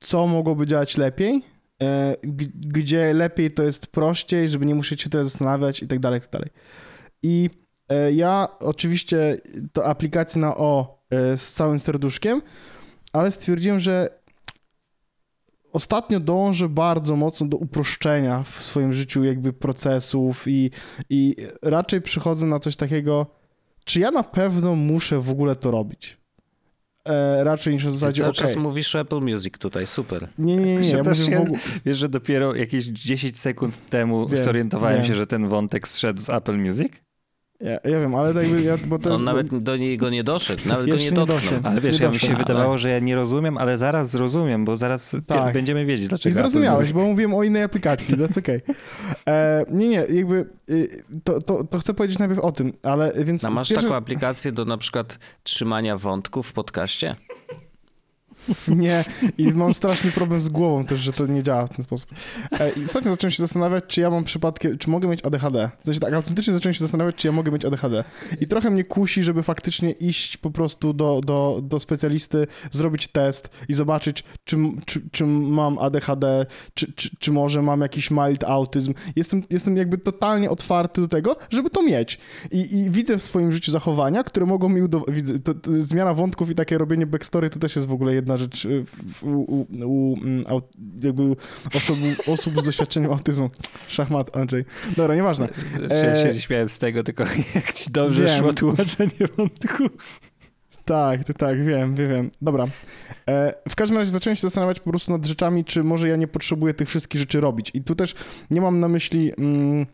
co mogłoby działać lepiej, e, gdzie lepiej to jest prościej, żeby nie musieć się tyle zastanawiać i tak dalej, i tak dalej. I e, ja oczywiście to aplikację na O e, z całym serduszkiem, ale stwierdziłem, że ostatnio dążę bardzo mocno do uproszczenia w swoim życiu jakby procesów i, i raczej przychodzę na coś takiego, czy ja na pewno muszę w ogóle to robić? E, raczej niż Ty zasadzie, cały okej, czas mówisz Apple Music tutaj, super. nie, nie, nie, nie, ja mówię się- w ogóle, Wiesz, że dopiero jakieś 10 sekund temu Wiem, zorientowałem wiem. się, że ten wątek zszedł z Apple Music? Ja, ja wiem, ale tak jakby, ja, bo to On jest, nawet do niego nie doszedł, nawet go Jeszcze nie nie dotknął. doszedł. Ale wiesz, Nie ja mi się Ale- wydawało, że ja nie rozumiem, ale zaraz zrozumiem, bo zaraz Tak. będziemy wiedzieć, I dlaczego Apple zrozumiałeś, bo mówiłem o innej aplikacji, that's okay. [LAUGHS] E, nie, nie, jakby y, to, to, to chcę powiedzieć najpierw o tym, ale więc... A masz pierwsze- taką aplikację do na przykład trzymania wątków w podcaście? [LAUGHS] Nie, i mam straszny problem z głową też, że to nie działa w ten sposób. E, I ostatnio zacząłem się zastanawiać, czy ja mam przypadkiem, czy mogę mieć ADHD. W sensie tak, autentycznie zacząłem się zastanawiać, czy ja mogę mieć ADHD. I trochę mnie kusi, żeby faktycznie iść po prostu do, do, do specjalisty, zrobić test i zobaczyć, czy, czy, czy mam ADHD, czy, czy, czy może mam jakiś mild autyzm. Jestem, jestem jakby totalnie otwarty do tego, żeby to mieć. I, i widzę w swoim życiu zachowania, które mogą mi udowodnić. Zmiana wątków i takie robienie backstory to też jest w ogóle jedna rzecz y, u, u, u mm, jakby osób, osób z doświadczeniem autyzmu. Szachmat, Andrzej. Dobra, nieważne. Się, się E, śmiałem z tego, tylko [LAUGHS] jak ci dobrze Wiem. szło tłumaczenie wątku. Tak, tak, tak, wiem, wiem, wiem. Dobra. E, w każdym razie zacząłem się zastanawiać po prostu nad rzeczami, czy może ja nie potrzebuję tych wszystkich rzeczy robić. I tu też nie mam na myśli, mm,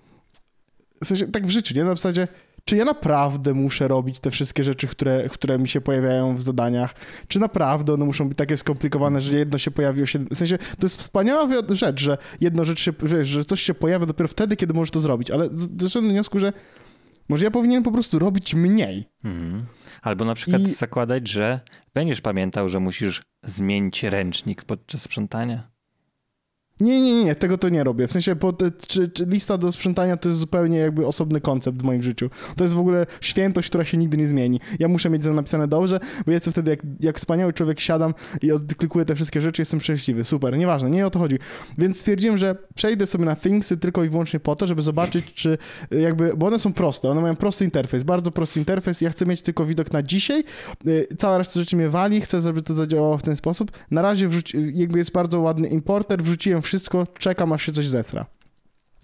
w sensie tak w życiu, nie? Na zasadzie, czy ja naprawdę muszę robić te wszystkie rzeczy, które, które mi się pojawiają w zadaniach? Czy naprawdę one muszą być takie skomplikowane, że jedno się pojawi o siedem... W sensie, to jest wspaniała rzecz, że jedno rzecz się, wiesz, że coś się pojawia dopiero wtedy, kiedy możesz to zrobić, ale doszedłem do wniosku, że może ja powinienem po prostu robić mniej. Mhm. Albo na przykład I- zakładać, że będziesz pamiętał, że musisz zmienić ręcznik podczas sprzątania. Nie, nie, nie, tego to nie robię. W sensie, czy, czy lista do sprzątania to jest zupełnie jakby osobny koncept w moim życiu. To jest w ogóle świętość, która się nigdy nie zmieni. Ja muszę mieć napisane dobrze, bo jestem wtedy, jak, jak wspaniały człowiek, siadam i odklikuję te wszystkie rzeczy, jestem szczęśliwy. Super, nieważne, nie o to chodzi. Więc stwierdziłem, że przejdę sobie na Thingsy tylko i wyłącznie po to, żeby zobaczyć, czy y, jakby, bo one są proste, one mają prosty interfejs, bardzo prosty interfejs. Ja chcę mieć tylko widok na dzisiaj. Y, Cała reszta rzeczy mnie wali, chcę, żeby to zadziałało w ten sposób. Na razie wrzuci, jakby jest bardzo ładny importer, wrzuciłem wszystko, czekam aż się coś zesra.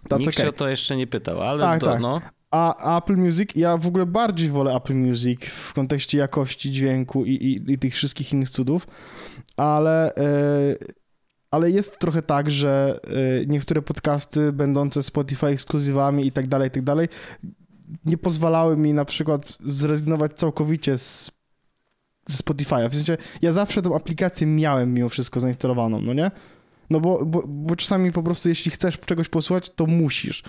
That's Nikt okay. się o to jeszcze nie pytał, ale Tak, to, tak. no. A Apple Music, ja w ogóle bardziej wolę Apple Music w kontekście jakości dźwięku i, i, i tych wszystkich innych cudów, ale, e, ale jest trochę tak, że e, niektóre podcasty będące Spotify ekskluzywami i tak dalej, i tak dalej, nie pozwalały mi na przykład zrezygnować całkowicie z ze Spotify'a. W sensie, ja zawsze tą aplikację miałem mimo wszystko zainstalowaną, no nie? No bo, bo, bo czasami po prostu jeśli chcesz czegoś posłuchać, to musisz.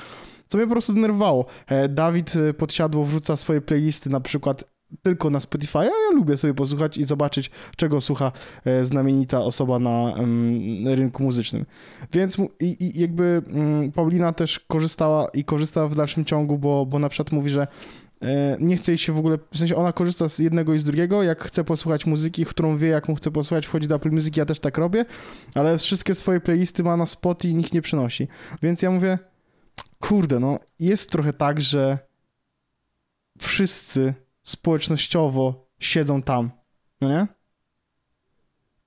Co mnie po prostu denerwowało. E, Dawid e, podsiadło wrzuca swoje playlisty na przykład tylko na Spotify, a ja lubię sobie posłuchać i zobaczyć, czego słucha e, znamienita osoba na em, rynku muzycznym. Więc i, i jakby mm, Paulina też korzystała i korzysta w dalszym ciągu, bo, bo na przykład mówi, że nie chce jej się w ogóle, w sensie ona korzysta z jednego i z drugiego, jak chce posłuchać muzyki, którą wie, jaką chce posłuchać, wchodzi do Apple Music, ja też tak robię, ale wszystkie swoje playlisty ma na spot i nikt nie przynosi. Więc ja mówię, kurde, no jest trochę tak, że wszyscy społecznościowo siedzą tam, no nie?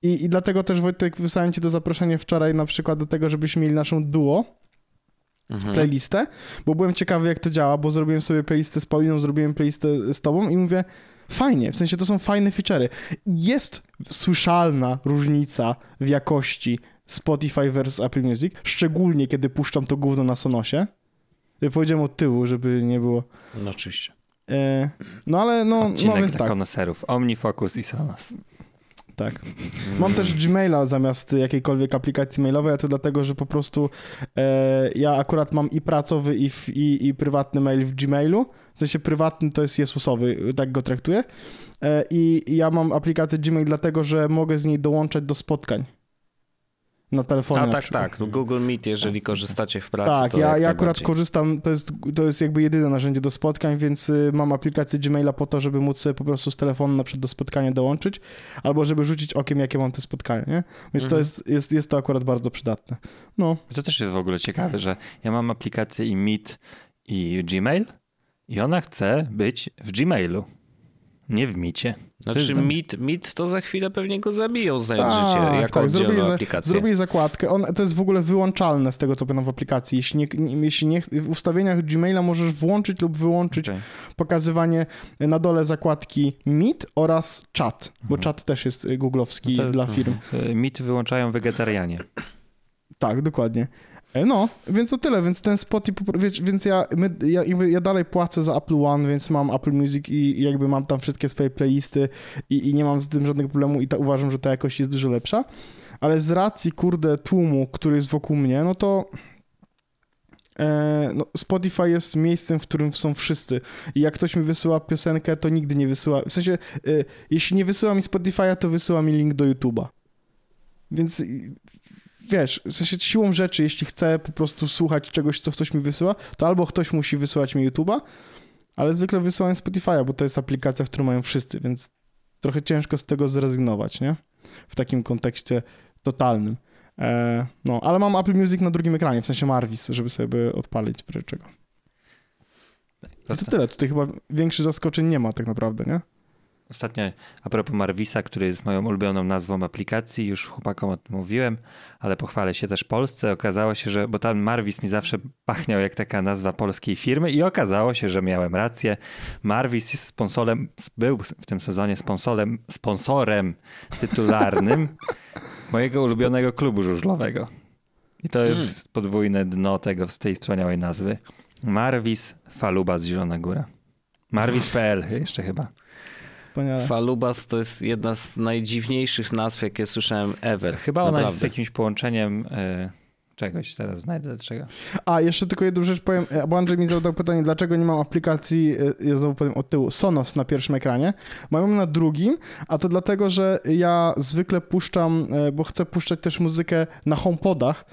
I, I dlatego też Wojtek wysłałem ci to zaproszenie wczoraj na przykład do tego, żebyśmy mieli naszą duo Mhm. playlistę, bo byłem ciekawy jak to działa, bo zrobiłem sobie playlistę z Pauliną, zrobiłem playlistę z tobą i mówię, fajnie, w sensie to są fajne feature'y. Jest słyszalna różnica w jakości Spotify versus Apple Music, szczególnie kiedy puszczam to gówno na Sonosie. Ja powiedziałem od tyłu, żeby nie było. No oczywiście. E, no ale no, no Odcinek więc dla tak. koneserów. Omnifocus i Sonos. Tak. Mam też Gmaila zamiast jakiejkolwiek aplikacji mailowej, a to dlatego, że po prostu e, ja akurat mam i pracowy, i, w, i, i prywatny mail w Gmailu. W sensie prywatny to jest Jezusowy, tak go traktuję. E, I i ja mam aplikację Gmail dlatego, że mogę z niej dołączać do spotkań. Na telefonie. A tak, tak. Google Meet, jeżeli korzystacie w pracy. Tak, to ja, jak ja akurat korzystam, to jest, to jest jakby jedyne narzędzie do spotkań, więc y, mam aplikację Gmaila po to, żeby móc sobie po prostu z telefonu na przykład do spotkania dołączyć, albo żeby rzucić okiem, jakie mam te spotkania, nie? Więc to Mhm. jest, jest, jest to akurat bardzo przydatne. No, To też jest w ogóle ciekawe, że ja mam aplikację i Meet i Gmail i ona chce być w Gmailu, nie w Micie. Znaczy jest- Meet, Meet to za chwilę pewnie go zabiją, znając życie, Tak, jako tak, zrobili, za, aplikację. zrobili zakładkę. On, to jest w ogóle wyłączalne z tego, co pamiętam w aplikacji. Jeśli, nie, nie, jeśli nie, w ustawieniach Gmaila możesz włączyć lub wyłączyć Okej. pokazywanie na dole zakładki Meet oraz Chat, bo Mhm. Chat też jest y, googlowski No to- dla firm. Y, Meet wyłączają wegetarianie. Tak, dokładnie. E, No, więc to tyle, więc ten Spotify, wiesz, więc ja, my, ja, ja dalej płacę za Apple One, więc mam Apple Music i, jakby mam tam wszystkie swoje playlisty i, i nie mam z tym żadnego problemu i ta, uważam, że ta jakość jest dużo lepsza, ale z racji, kurde, tłumu, który jest wokół mnie, no to e, no, Spotify jest miejscem, w którym są wszyscy. I jak ktoś mi wysyła piosenkę, to nigdy nie wysyła, w sensie, e, jeśli nie wysyła mi Spotify'a, to wysyła mi link do YouTube'a. Więc wiesz, w sensie siłą rzeczy, jeśli chcę po prostu słuchać czegoś, co ktoś mi wysyła, to albo ktoś musi wysyłać mi YouTube'a, ale zwykle wysyłam Spotify'a, bo to jest aplikacja, w którą mają wszyscy, więc trochę ciężko z tego zrezygnować, nie? W takim kontekście totalnym. E, no, ale mam Apple Music na drugim ekranie, w sensie Marvis, żeby sobie odpalić czego. I to tyle, tutaj chyba większych zaskoczeń nie ma tak naprawdę, nie? Ostatnio a propos Marvisa, który jest moją ulubioną nazwą aplikacji, już chłopakom o tym mówiłem, ale pochwalę się też Polsce. Okazało się, że, bo tam Marvis mi zawsze pachniał jak taka nazwa polskiej firmy i okazało się, że miałem rację. Marvis jest sponsorem, był w tym sezonie sponsorem, sponsorem tytularnym [LAUGHS] mojego ulubionego klubu żużlowego. I to jest podwójne dno tego, z tej wspaniałej nazwy. Marvis Faluba z Zielona Góra. Marvis.pl jeszcze chyba. Wspaniale. Falubas to jest jedna z najdziwniejszych nazw, jakie słyszałem ever. Chyba ona Naprawdę. jest jakimś połączeniem y, czegoś, teraz znajdę czego. A, jeszcze tylko jedną rzecz powiem, e, bo Andrzej mi zadał pytanie, dlaczego nie mam aplikacji, e, ja znowu powiem od tyłu, Sonos na pierwszym ekranie, mam ją na drugim, a to dlatego, że ja zwykle puszczam, bo chcę puszczać też muzykę na HomePodach,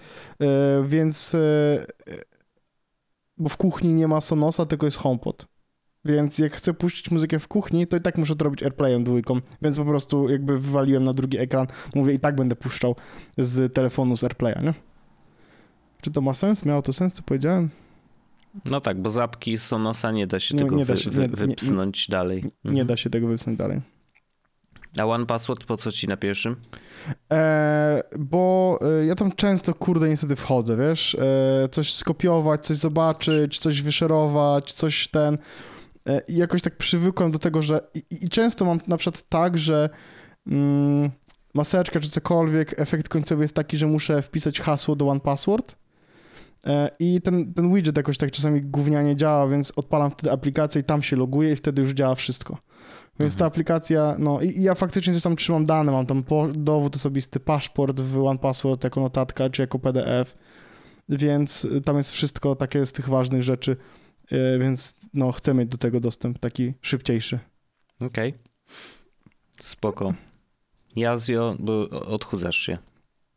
więc, bo w kuchni nie ma Sonosa, tylko jest HomePod. Więc jak chcę puścić muzykę w kuchni, to i tak muszę to robić AirPlayem dwójką, więc po prostu jakby wywaliłem na drugi ekran, mówię i tak będę puszczał z telefonu z AirPlaya, nie? Czy to ma sens? Miało to sens, co powiedziałem? No tak, bo zapki Sonosa nie da się Nie- tego nie da wy, się, wy, nie- nie- wypsnąć dalej. Nie Mhm. da się tego wypchnąć dalej. A One Password po co ci na pierwszym? E, bo e, ja tam często, kurde, niestety wchodzę, wiesz, e, coś skopiować, coś zobaczyć, coś wyszerować, coś ten i jakoś tak przywykłem do tego, że i, i często mam na przykład tak, że mm, maseczka czy cokolwiek, efekt końcowy jest taki, że muszę wpisać hasło do One Password. E, i ten, ten widget jakoś tak czasami gównianie działa, więc odpalam wtedy aplikację i tam się loguję i wtedy już działa wszystko. Więc ta aplikacja, no i, i ja faktycznie coś tam trzymam dane, mam tam po, dowód osobisty, paszport w OnePassword jako notatka czy jako PDF, więc tam jest wszystko takie z tych ważnych rzeczy, więc no chcę mieć do tego dostęp taki szybciejszy. Okej. Spoko. Jazio, bo odchudzasz się.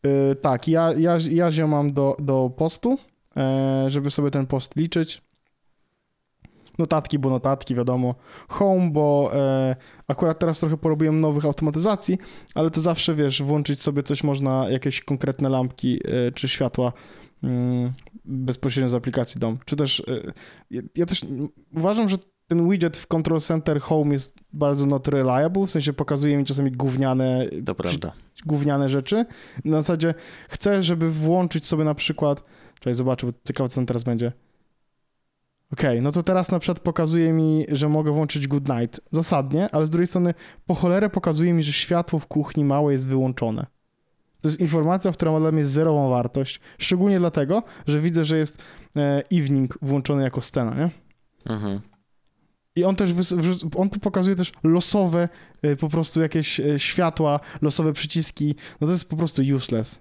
Y, tak, ja, ja, Jazio mam do, do postu, e, żeby sobie ten post liczyć. Notatki, bo notatki, wiadomo. Home, bo e, akurat teraz trochę porobiłem nowych automatyzacji, ale to zawsze, wiesz, włączyć sobie coś można, jakieś konkretne lampki e, czy światła mm, bezpośrednio z aplikacji DOM. Czy też, e, ja, ja też uważam, że ten widget w Control Center Home jest bardzo not reliable, w sensie pokazuje mi czasami gówniane To prawda. gówniane rzeczy. Na zasadzie chcę, żeby włączyć sobie na przykład. Czekaj, zobaczę, bo ciekawe, co tam teraz będzie. Okej, no to teraz na przykład pokazuje mi, że mogę włączyć Good Night. Zasadnie, ale z drugiej strony po cholerę pokazuje mi, że światło w kuchni małe jest wyłączone. To jest informacja, która ma dla mnie zerową wartość. Szczególnie dlatego, że widzę, że jest e, evening włączony jako scena, nie? Mhm. I on też, on tu pokazuje też losowe y, po prostu jakieś y, światła, losowe przyciski. No to jest po prostu useless.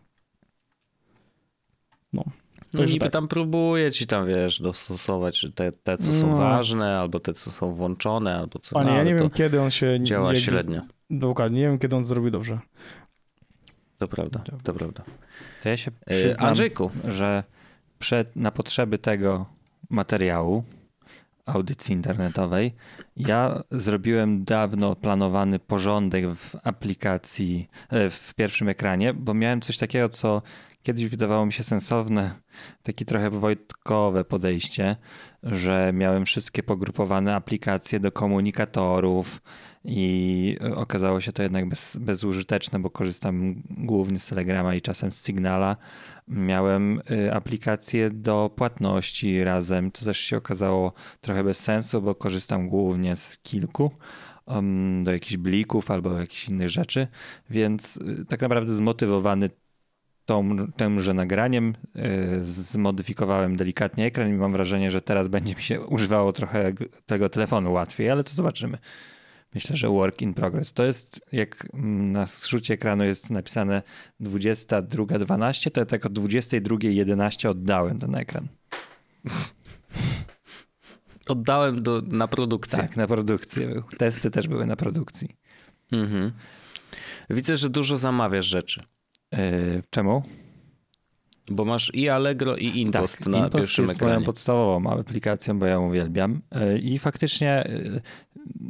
No Także niby tak. tam próbuje ci tam, wiesz, dostosować te, te co są No. ważne, albo te, co są włączone, albo co Panie, no, ja nie wiem, kiedy on się... działa z- średnio. Dokładnie, nie wiem, kiedy on zrobi dobrze. To prawda, to prawda. To ja się E, przyznam, Andrzejku, że przed, na potrzeby tego materiału, audycji internetowej, ja zrobiłem dawno planowany porządek w aplikacji, e, w pierwszym ekranie, bo miałem coś takiego, co kiedyś wydawało mi się sensowne, takie trochę wojtkowe podejście, że miałem wszystkie pogrupowane aplikacje do komunikatorów i okazało się to jednak bez, bezużyteczne, bo korzystam głównie z Telegrama i czasem z Signala. Miałem y, aplikację do płatności razem. To też się okazało trochę bez sensu, bo korzystam głównie z kilku um, do jakichś blików albo jakichś innych rzeczy, więc y, tak naprawdę zmotywowany tą, tymże nagraniem y, zmodyfikowałem delikatnie ekran i mam wrażenie, że teraz będzie mi się używało trochę tego telefonu łatwiej, ale to zobaczymy. Myślę, że work in progress. To jest, jak na zrzucie ekranu jest napisane 22.12, to ja tak o 22.11 oddałem ten ekran. oddałem do, na produkcję. Tak, na produkcję był. Testy też były na produkcji. Mhm. Widzę, że dużo zamawiasz rzeczy, Yy, czemu? bo masz i Allegro, i Inpost na Impost pierwszym jest moją ekranie. podstawową aplikacją, bo ja ją uwielbiam. Yy, I faktycznie yy,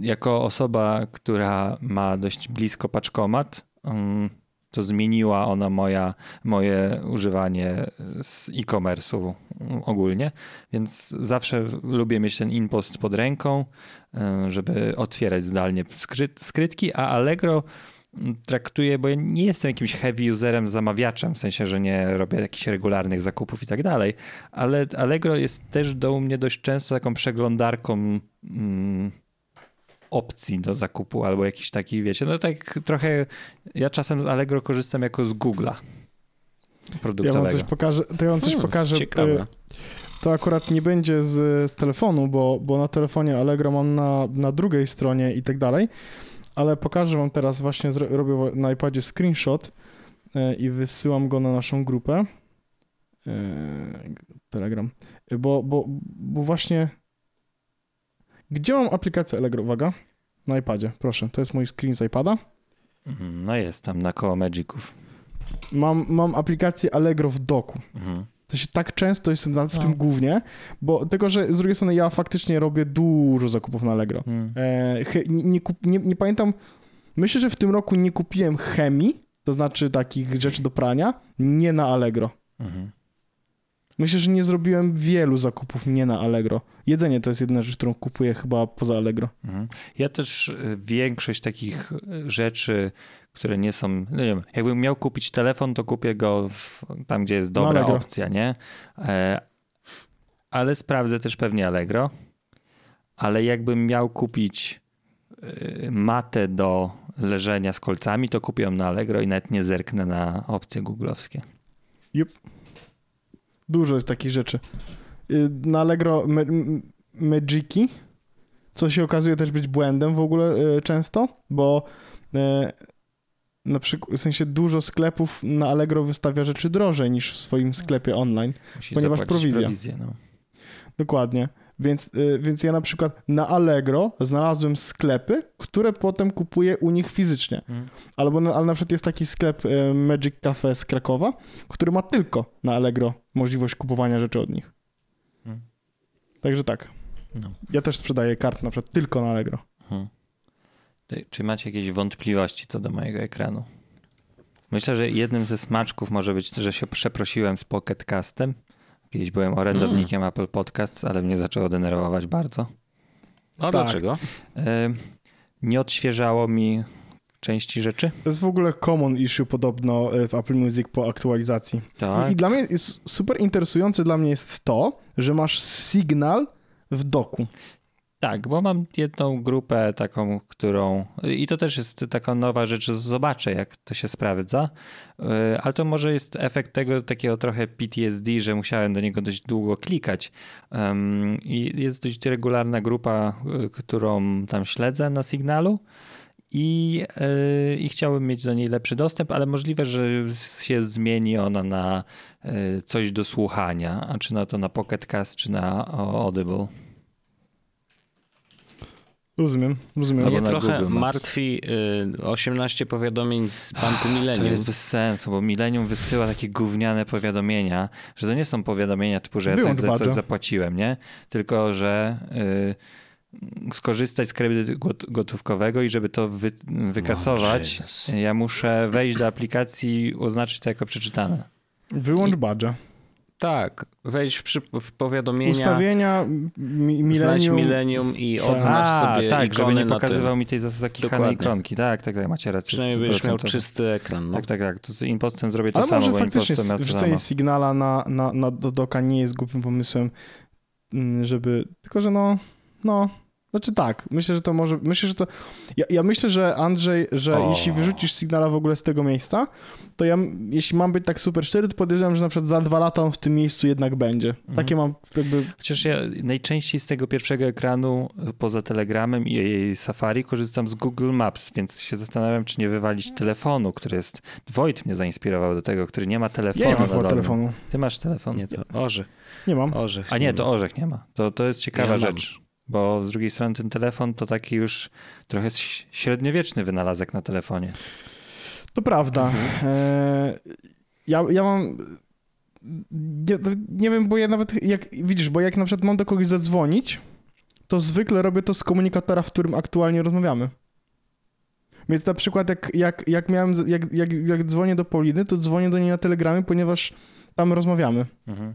jako osoba, która ma dość blisko paczkomat, mm, to zmieniła ona moja, moje używanie z e-commerce'u mm, ogólnie, więc zawsze lubię mieć ten impost pod ręką, żeby otwierać zdalnie skryt, skrytki, a Allegro traktuję, bo ja nie jestem jakimś heavy userem, zamawiaczem, w sensie, że nie robię jakichś regularnych zakupów i tak dalej, ale Allegro jest też do mnie dość często taką przeglądarką mm, opcji do zakupu albo jakiś taki, wiecie, no tak trochę, ja czasem z Allegro korzystam jako z Google'a Ja wam produktowego. coś pokażę, to ja wam coś Hmm, pokażę. Ciekawe. y, To akurat nie będzie z, z telefonu, bo, bo na telefonie Allegro mam na, na drugiej stronie i tak dalej, ale pokażę wam teraz, właśnie robię na iPadzie screenshot y, i wysyłam go na naszą grupę. Y, Telegram. Y, Bo, bo, bo właśnie... Gdzie mam aplikację Allegro? Uwaga. Na iPadzie, proszę. To jest mój screen z iPada. Mhm, No jest tam na koło Magiców. Mam, mam aplikację Allegro w doku. Mhm. To się tak często jestem w No. tym głównie, bo tylko, że z drugiej strony ja faktycznie robię dużo zakupów na Allegro. Mhm. E, nie, nie, nie, nie pamiętam, myślę, że w tym roku nie kupiłem chemii, to znaczy takich rzeczy do prania, nie na Allegro. Mhm. Myślę, że nie zrobiłem wielu zakupów nie na Allegro. Jedzenie to jest jedyna rzecz, którą kupuję chyba poza Allegro. Mhm. Ja też y, większość takich y, rzeczy, które nie są, no nie wiem, jakbym miał kupić telefon, to kupię go w, tam, gdzie jest dobra Allegro. opcja, nie? E, ale sprawdzę też pewnie Allegro. Ale jakbym miał kupić y, matę do leżenia z kolcami, to kupię ją na Allegro i nawet nie zerknę na opcje googlowskie. Dużo jest takich rzeczy. Y, Na Allegro me, Magiki, co się okazuje też być błędem w ogóle y, często, bo na przykład, w sensie dużo sklepów na Allegro wystawia rzeczy drożej niż w swoim sklepie online. Musisz Ponieważ prowizja. prowizję no. Dokładnie. Więc, y, więc ja na przykład na Allegro znalazłem sklepy, które potem kupuję u nich fizycznie. Mhm. Albo na, ale na przykład jest taki sklep y, Magic Cafe z Krakowa, który ma tylko na Allegro możliwość kupowania rzeczy od nich. Mhm. Także tak. No. Ja też sprzedaję kart na przykład tylko na Allegro. Mhm. Czy macie jakieś wątpliwości co do mojego ekranu? Myślę, że jednym ze smaczków może być, że się przeprosiłem z Pocket Castem. Kiedyś byłem orędownikiem Apple Podcasts, ale mnie zaczęło denerwować bardzo. A Tak. dlaczego? E, Nie odświeżało mi części rzeczy. To jest w ogóle common issue podobno y, w Apple Music po aktualizacji. Tak. I, dla mnie jest super interesujące dla mnie jest to, że masz sygnal w doku. Tak, bo mam jedną grupę taką, którą. I to też jest taka nowa rzecz, zobaczę, jak to się sprawdza. E, ale to może jest efekt tego takiego trochę PTSD, że musiałem do niego dość długo klikać. I jest dość regularna grupa, e, którą tam śledzę na sygnalu. I, yy, I chciałbym mieć do niej lepszy dostęp, ale możliwe, że się zmieni ona na coś do słuchania, a czy na to na Pocket Cast, czy na Audible. Rozumiem, rozumiem. Mnie trochę martwi y, 18 powiadomień z banku Millennium. To jest bez sensu, bo Millennium wysyła takie gówniane powiadomienia, że to nie są powiadomienia typu, że ja coś za coś zapłaciłem, nie? Tylko, że y, skorzystać z kredytu gotówkowego i żeby to wy, wykasować, oh, ja muszę wejść do aplikacji i oznaczyć to jako przeczytane. Wyłącz badże. Tak, wejść w, przy, w powiadomienia. Ustawienia mi, milenium. milenium i tak. odznacz A, sobie tak, żeby nie pokazywał mi tej zakichanej ikonki. Tak, tak, tak, macie rację. Przynajmniej będziesz miał czysty ekran. No. Tak, tak, tak. To z impostem zrobię to Ale samo, może faktycznie wrzucenie sygnala na, na, na do doka nie jest głupim pomysłem, mm, żeby... Tylko, że no, no, znaczy tak, myślę, że to może, myślę, że to, ja, ja myślę, że Andrzej, że o. jeśli wyrzucisz Signala w ogóle z tego miejsca, to ja, jeśli mam być tak super szczery, to podejrzewam, że na przykład za dwa lata on w tym miejscu jednak będzie. Mhm. Takie mam jakby... Chociaż ja najczęściej z tego pierwszego ekranu, poza Telegramem i Safari, korzystam z Google Maps, więc się zastanawiam, czy nie wywalić telefonu, który jest, Wojt mnie zainspirował do tego, który nie ma telefonu ja nie mam telefonu. Ty masz telefon? Nie, to Orzech. Nie mam. Orzech. A nie, to Orzech nie ma. To, to jest ciekawa ja rzecz. Bo z drugiej strony ten telefon to taki już trochę średniowieczny wynalazek na telefonie. To prawda. Mhm. E, ja, ja mam. Nie, nie, wiem, bo ja nawet jak widzisz, bo jak na przykład mam do kogoś zadzwonić, to zwykle robię to z komunikatora, w którym aktualnie rozmawiamy. Więc na przykład jak, jak, jak miałem, jak, jak, jak dzwonię do Pauliny, to dzwonię do niej na telegramie, ponieważ tam rozmawiamy. Mhm.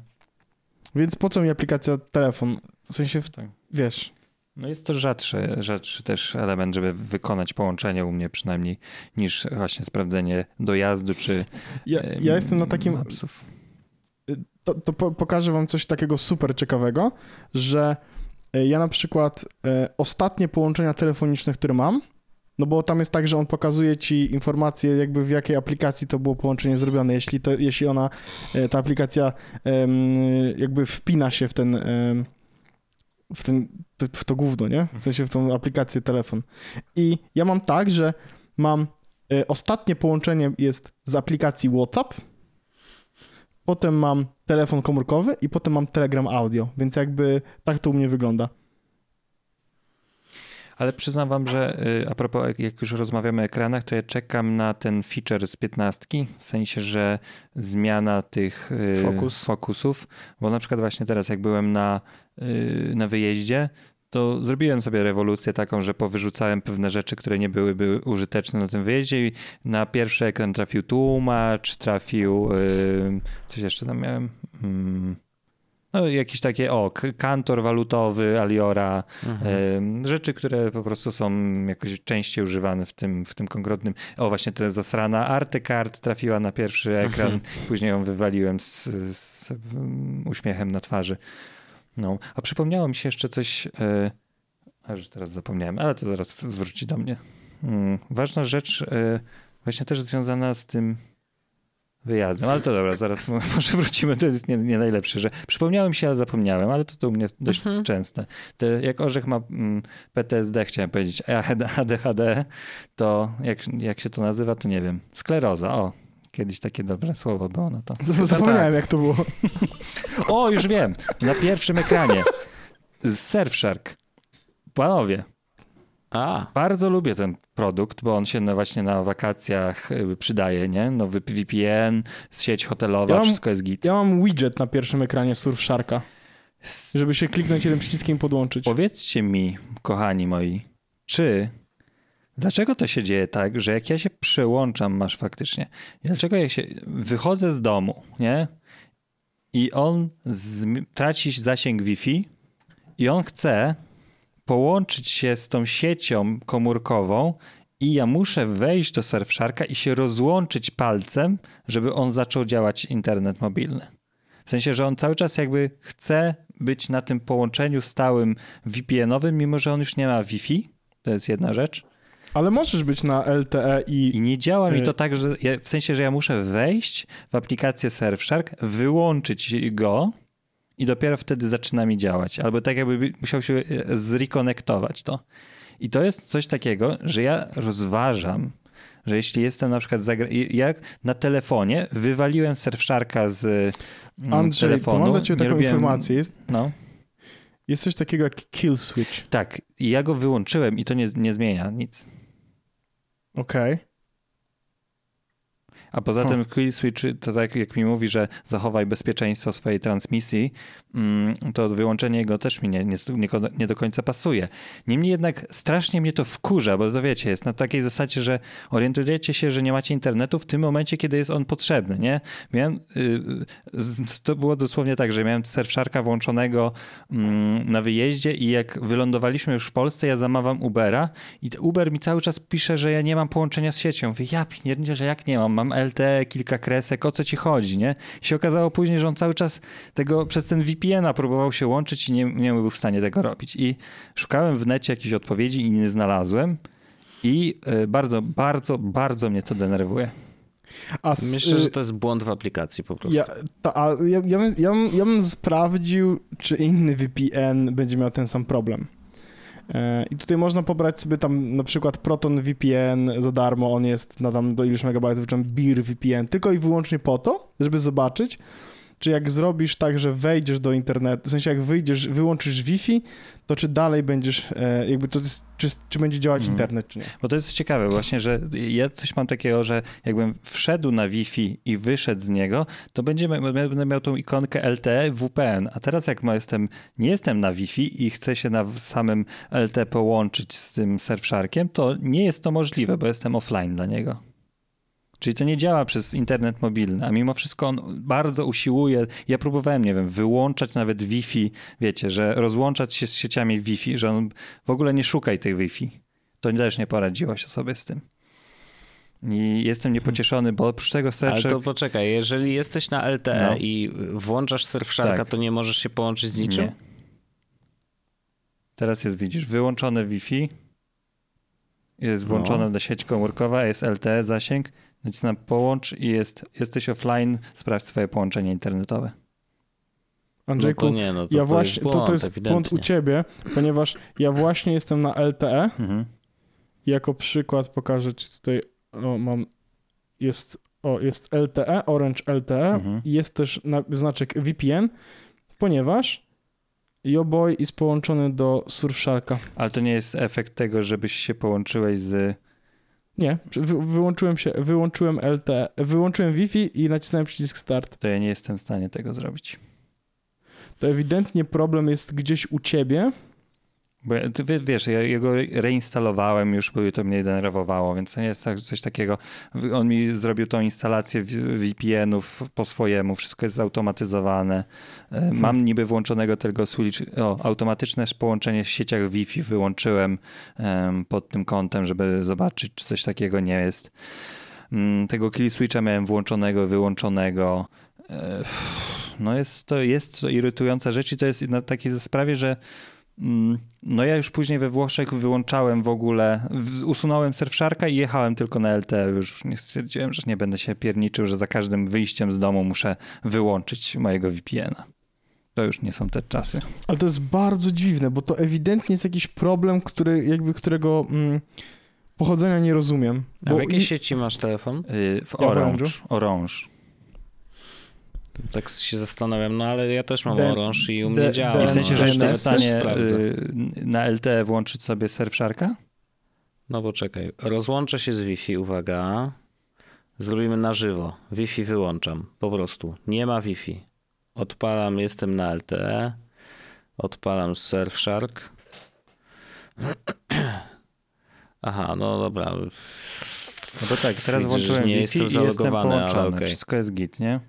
Więc po co mi aplikacja telefon? W sensie, w, tak. wiesz. No jest to rzadszy, rzadszy też element, żeby wykonać połączenie u mnie przynajmniej, niż właśnie sprawdzenie dojazdu czy Ja, ja jestem na takim... Mapsów. To, to pokażę wam coś takiego super ciekawego, że e, ja na przykład e, ostatnie połączenia telefoniczne, które mam, no bo tam jest tak, że on pokazuje ci informacje, jakby w jakiej aplikacji to było połączenie zrobione. Jeśli, to, jeśli ona, e, ta aplikacja jakby wpina się w ten, w, ten, w to gówno, nie? W sensie w tą aplikację telefon. I ja mam tak, że mam e, ostatnie połączenie jest z aplikacji WhatsApp, potem mam telefon komórkowy i potem mam Telegram Audio, więc jakby tak to u mnie wygląda. Ale przyznam wam, że y, a propos, jak już rozmawiamy o ekranach, to ja czekam na ten feature z 15, w sensie, że zmiana tych y, fokusów, bo na przykład właśnie teraz jak byłem na, y, na wyjeździe, to zrobiłem sobie rewolucję taką, że powyrzucałem pewne rzeczy, które nie byłyby użyteczne na tym wyjeździe i na pierwszy ekran trafił tłumacz, trafił coś jeszcze tam miałem, hmm, no, jakieś takie, o, kantor walutowy, Aliora, mhm. rzeczy, które po prostu są jakoś częściej używane w tym, w tym konkretnym. O, właśnie ta zasrana Artecard trafiła na pierwszy ekran, mhm. później ją wywaliłem z, z uśmiechem na twarzy. No, a przypomniało mi się jeszcze coś, e, a już teraz zapomniałem, ale to zaraz wróci do mnie. Hmm, ważna rzecz, e, właśnie też związana z tym wyjazdem, ale to dobra, zaraz [LAUGHS] może wrócimy, to jest nie, nie najlepsze, że przypomniałem się, ale zapomniałem, ale to, to u mnie dość mhm. częste. To jak Orzech ma mm, PTSD, chciałem powiedzieć, ADHD, to jak, jak się to nazywa, to nie wiem, skleroza, o, kiedyś takie dobre słowo było na to. [LAUGHS] Zapomniałem, jak to było. o, już wiem, na pierwszym ekranie [LAUGHS] Surfshark. Panowie, a. Bardzo lubię ten produkt, bo on się na, właśnie na wakacjach y, przydaje, nie? Nowy VPN, sieć hotelowa, ja mam, wszystko jest git. Ja mam widget na pierwszym ekranie Surfsharka, żeby się kliknąć jednym przyciskiem podłączyć. Powiedzcie mi, kochani moi, czy Dlaczego to się dzieje tak, że jak ja się przełączam, masz faktycznie, dlaczego ja się wychodzę z domu, nie? I on traci zasięg Wi-Fi i on chce połączyć się z tą siecią komórkową i ja muszę wejść do Surfsharka i się rozłączyć palcem, żeby on zaczął działać internet mobilny. W sensie, że on cały czas jakby chce być na tym połączeniu stałym VPN-owym, mimo że on już nie ma Wi-Fi. To jest jedna rzecz. Ale możesz być na LTE i... I nie działa mi Y- to tak, że ja, w sensie, że ja muszę wejść w aplikację Surfshark, wyłączyć go i dopiero wtedy zaczyna mi działać. Albo tak jakby musiał się e, zrekonektować to. I to jest coś takiego, że ja rozważam, że jeśli jestem na przykład jak na telefonie wywaliłem Surfsharka z mm, Andrzej, telefonu. to mam dla ciebie taką robiłem- informację. Jest, No, jest coś takiego jak kill switch. tak. I ja go wyłączyłem i to nie, nie zmienia nic. Okej. A poza tym Kill Switch, to tak jak mi mówi, że zachowaj bezpieczeństwo swojej transmisji, to wyłączenie go też mi nie, nie, nie, do końca pasuje. Niemniej jednak strasznie mnie to wkurza, bo to wiecie, jest na takiej zasadzie, że orientujecie się, że nie macie internetu w tym momencie, kiedy jest on potrzebny, nie? Miałem, y, z- to było dosłownie tak, że miałem Surfsharka włączonego mm, na wyjeździe i jak wylądowaliśmy już w Polsce, ja zamawiam Ubera i Uber mi cały czas pisze, że ja nie mam połączenia z siecią. Mówię, ja pierdzie, że jak nie mam? Mam LTE, kilka kresek, o co ci chodzi, nie? I się okazało później, że on cały czas tego przez ten VPN-a próbował się łączyć i nie, nie był w stanie tego robić. I szukałem w necie jakichś odpowiedzi i nie znalazłem. I y, bardzo, bardzo, bardzo mnie to denerwuje. A s- Myślę, że y, to jest błąd w aplikacji po prostu. Ja, ta, a ja, ja, bym, ja, bym, ja bym sprawdził, czy inny VPN będzie miał ten sam problem. E, I tutaj można pobrać sobie tam na przykład Proton VPN za darmo, on jest na tam do iluś megabajtów, czy tam Beer VPN, tylko i wyłącznie po to, żeby zobaczyć, czy jak zrobisz tak, że wejdziesz do internetu, w sensie jak wyjdziesz, wyłączysz Wi-Fi, to czy dalej będziesz, e, jakby to jest, czy, czy będzie działać Mhm. internet, czy nie. Bo to jest ciekawe właśnie, że ja coś mam takiego, że jakbym wszedł na Wi-Fi i wyszedł z niego, to będzie, będę miał tą ikonkę LTE VPN. A teraz jak jestem, nie jestem na Wi-Fi i chcę się na samym LTE połączyć z tym Surfsharkiem, to nie jest to możliwe, bo jestem offline dla niego. Czyli to nie działa przez internet mobilny, a mimo wszystko on bardzo usiłuje. Ja próbowałem, nie wiem, wyłączać nawet Wi-Fi, wiecie, że rozłączać się z sieciami Wi-Fi, że on w ogóle nie szukaj tych Wi-Fi. To też nie poradziłaś sobie z tym. I jestem niepocieszony, bo oprócz tego Ale Surfshark... to poczekaj, jeżeli jesteś na LTE No. i włączasz Surfsharka, Tak. to nie możesz się połączyć z niczym? Nie. Teraz jest, widzisz, wyłączone Wi-Fi, jest No. włączona na sieć komórkowa, jest LTE zasięg, nacisnam połącz i jest, jesteś offline, sprawdź swoje połączenie internetowe. No Andrzejku, to nie, no to, ja to właśnie, jest błąd, to, to jest ewidentnie. błąd u ciebie, ponieważ ja właśnie jestem na LTE, Mhm. Jako przykład pokażę ci tutaj, o, mam, jest, o, jest LTE, Orange LTE Mhm. i jest też na, znaczek VPN, ponieważ Yoboi jest połączony do Surfsharka. Ale to nie jest efekt tego, żebyś się połączyłeś z... Nie, wy, wyłączyłem się, wyłączyłem LTE, wyłączyłem Wi-Fi i nacisnąłem przycisk start. To ja nie jestem w stanie tego zrobić. To ewidentnie problem jest gdzieś u ciebie, Bo wiesz, ja jego reinstalowałem już, bo to mnie denerwowało, więc to nie jest tak, coś takiego. On mi zrobił tą instalację VPN-ów po swojemu, wszystko jest zautomatyzowane. E, Mam niby włączonego tego switch, o, automatyczne połączenie w sieciach Wi-Fi wyłączyłem em, pod tym kątem, żeby zobaczyć, czy coś takiego nie jest. Mm, Tego kill switcha miałem włączonego, wyłączonego. E, No jest to, jest to irytująca rzecz i to jest na takiej sprawie, że No ja już później we Włoszech wyłączałem w ogóle, w- usunąłem Surfsharka i jechałem tylko na LTE. Już nie stwierdziłem, że nie będę się pierniczył, że za każdym wyjściem z domu muszę wyłączyć mojego VPN-a. To już nie są te czasy. ale to jest bardzo dziwne, bo to ewidentnie jest jakiś problem, który, jakby którego mm, pochodzenia nie rozumiem. A w jakiej nie- sieci masz telefon? Yy, W Ja w Orange. Orange'u. Orange. Tak się zastanawiam, no ale ja też mam D- Orange i u D- mnie działa. D- I w sensie, że ale jestem w stanie na LTE włączyć sobie Surfsharka? No bo czekaj, rozłączę się z Wi-Fi, uwaga. Zrobimy na żywo. Wi-Fi wyłączam, po prostu. Nie ma Wi-Fi. Odpalam, jestem na LTE. Odpalam Surfshark. [CLEARS THROAT] Aha, no dobra. No to tak, teraz Widzę, włączyłem nie Wi-Fi jestem i jestem zalogowany, ale połączony. okej. Wszystko jest git, nie?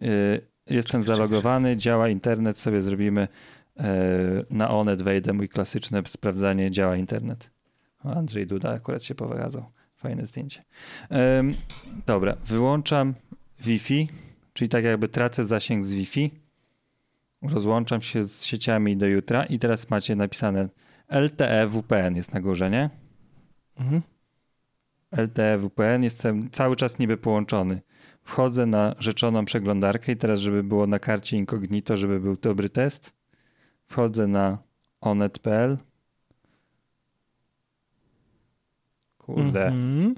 Yy, Jestem zalogowany, działa internet, sobie zrobimy yy, na Onet, wejdę, mój klasyczne sprawdzanie, działa internet. Andrzej Duda akurat się powracał. Fajne zdjęcie. Dobra, wyłączam Wi-Fi, czyli tak jakby tracę zasięg z Wi-Fi, rozłączam się z sieciami do jutra i teraz macie napisane LTE VPN jest na górze, nie? Mhm. LTE VPN jestem cały czas niby połączony. Wchodzę na rzeczoną przeglądarkę i teraz, żeby było na karcie incognito, żeby był dobry test, wchodzę na onet.pl. Kurde. Mhm.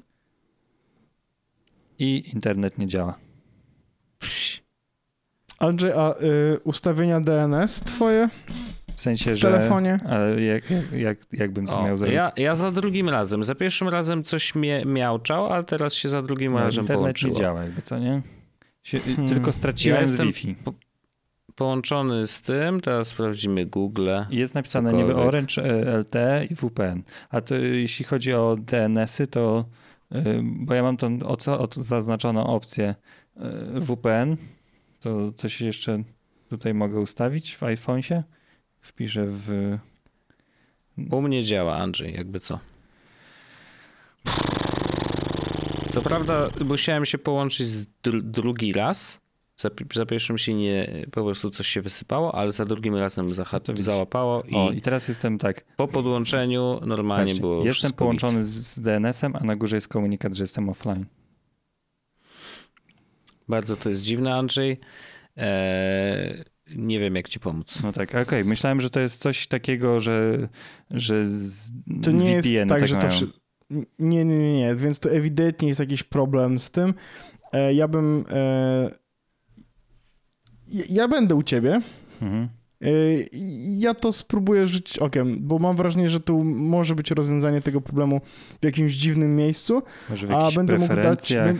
I internet nie działa. Andrzej, a y, ustawienia DNS twoje W sensie, w że. telefonie? Ale jak, jak, jak, jakbym to O, miał zrobić? ja, ja za drugim razem. Za pierwszym razem coś mnie miałczał, ale teraz się za drugim No, razem internet połączyło. nie działa, jakby co nie? Się, Hmm. Tylko straciłem Ja z Wi-Fi. Połączony z tym, teraz sprawdzimy Google. Jest napisane niby Cokolwiek. Orange, e, LTE i VPN. A to, jeśli chodzi o DNS-y, to y, bo ja mam tą o co, o, zaznaczoną opcję y, VPN, to coś jeszcze tutaj mogę ustawić w iPhone'sie. Wpiszę w U mnie działa, Andrzej, jakby co. Co prawda, musiałem się połączyć z dr- drugi raz. Za, za pierwszym się nie, po prostu coś się wysypało, ale za drugim razem zaha- załapało i, O, i teraz jestem tak. po podłączeniu normalnie Patrzcie, było jestem połączony z, z DNS-em, a na górze jest komunikat, że jestem offline. Bardzo to jest dziwne, Andrzej. Eee, nie wiem, jak ci pomóc. No tak, okej. Myślałem, że to jest coś takiego, że, że z To nie jest VPN-y tak, że to mają. wszy... Nie, nie, nie, nie, więc to ewidentnie jest jakiś problem z tym. E, ja bym... E... ja- będę u ciebie. Mhm. E, Ja to spróbuję rzucić okiem, bo mam wrażenie, że tu może być rozwiązanie tego problemu w jakimś dziwnym miejscu, Może w a będę mógł dać... albo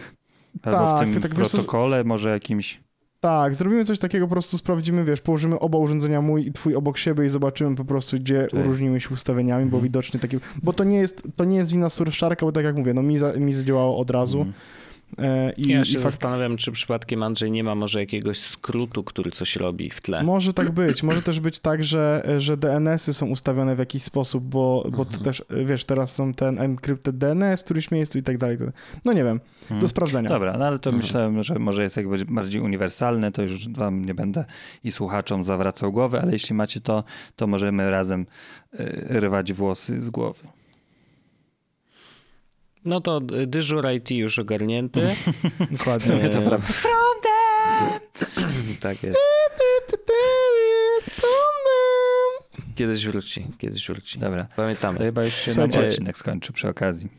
tak, w tym ty tak wiesz protokole, może jakimś... Tak, zrobimy coś takiego, po prostu sprawdzimy, wiesz, położymy oba urządzenia, mój i twój obok siebie i zobaczymy po prostu, gdzie Tak. różnimy się ustawieniami, bo Mhm. widocznie takie, bo to nie jest, to nie jest wina Surfsharka, bo tak jak mówię, no mi, za, mi zadziałało od razu Mhm. E, i, Ja i się fakt, zastanawiam, czy przypadkiem Andrzej nie ma może jakiegoś skrótu, który coś robi w tle. może tak być, może też być tak, że, że DNS-y są ustawione w jakiś sposób, bo, bo to Mhm. też, wiesz, teraz są ten encrypted DNS w którymś miejscu i tak dalej, no nie wiem, Mhm. do sprawdzenia. Dobra, no ale to Mhm. myślałem, że może jest jakby bardziej uniwersalne, to już wam nie będę i słuchaczom zawracał głowy, ale jeśli macie to, to możemy razem y, rwać włosy z głowy. No to dyżur IT już ogarnięty. [LAUGHS] Dokładnie. sumie to Eee, prawda. [CLEARS THROAT] tak jest. Z prądem. Kiedyś wróci, kiedyś wróci. Dobra, to Pamiętamy. chyba już się Słuchajcie- nam odcinek skończy przy okazji.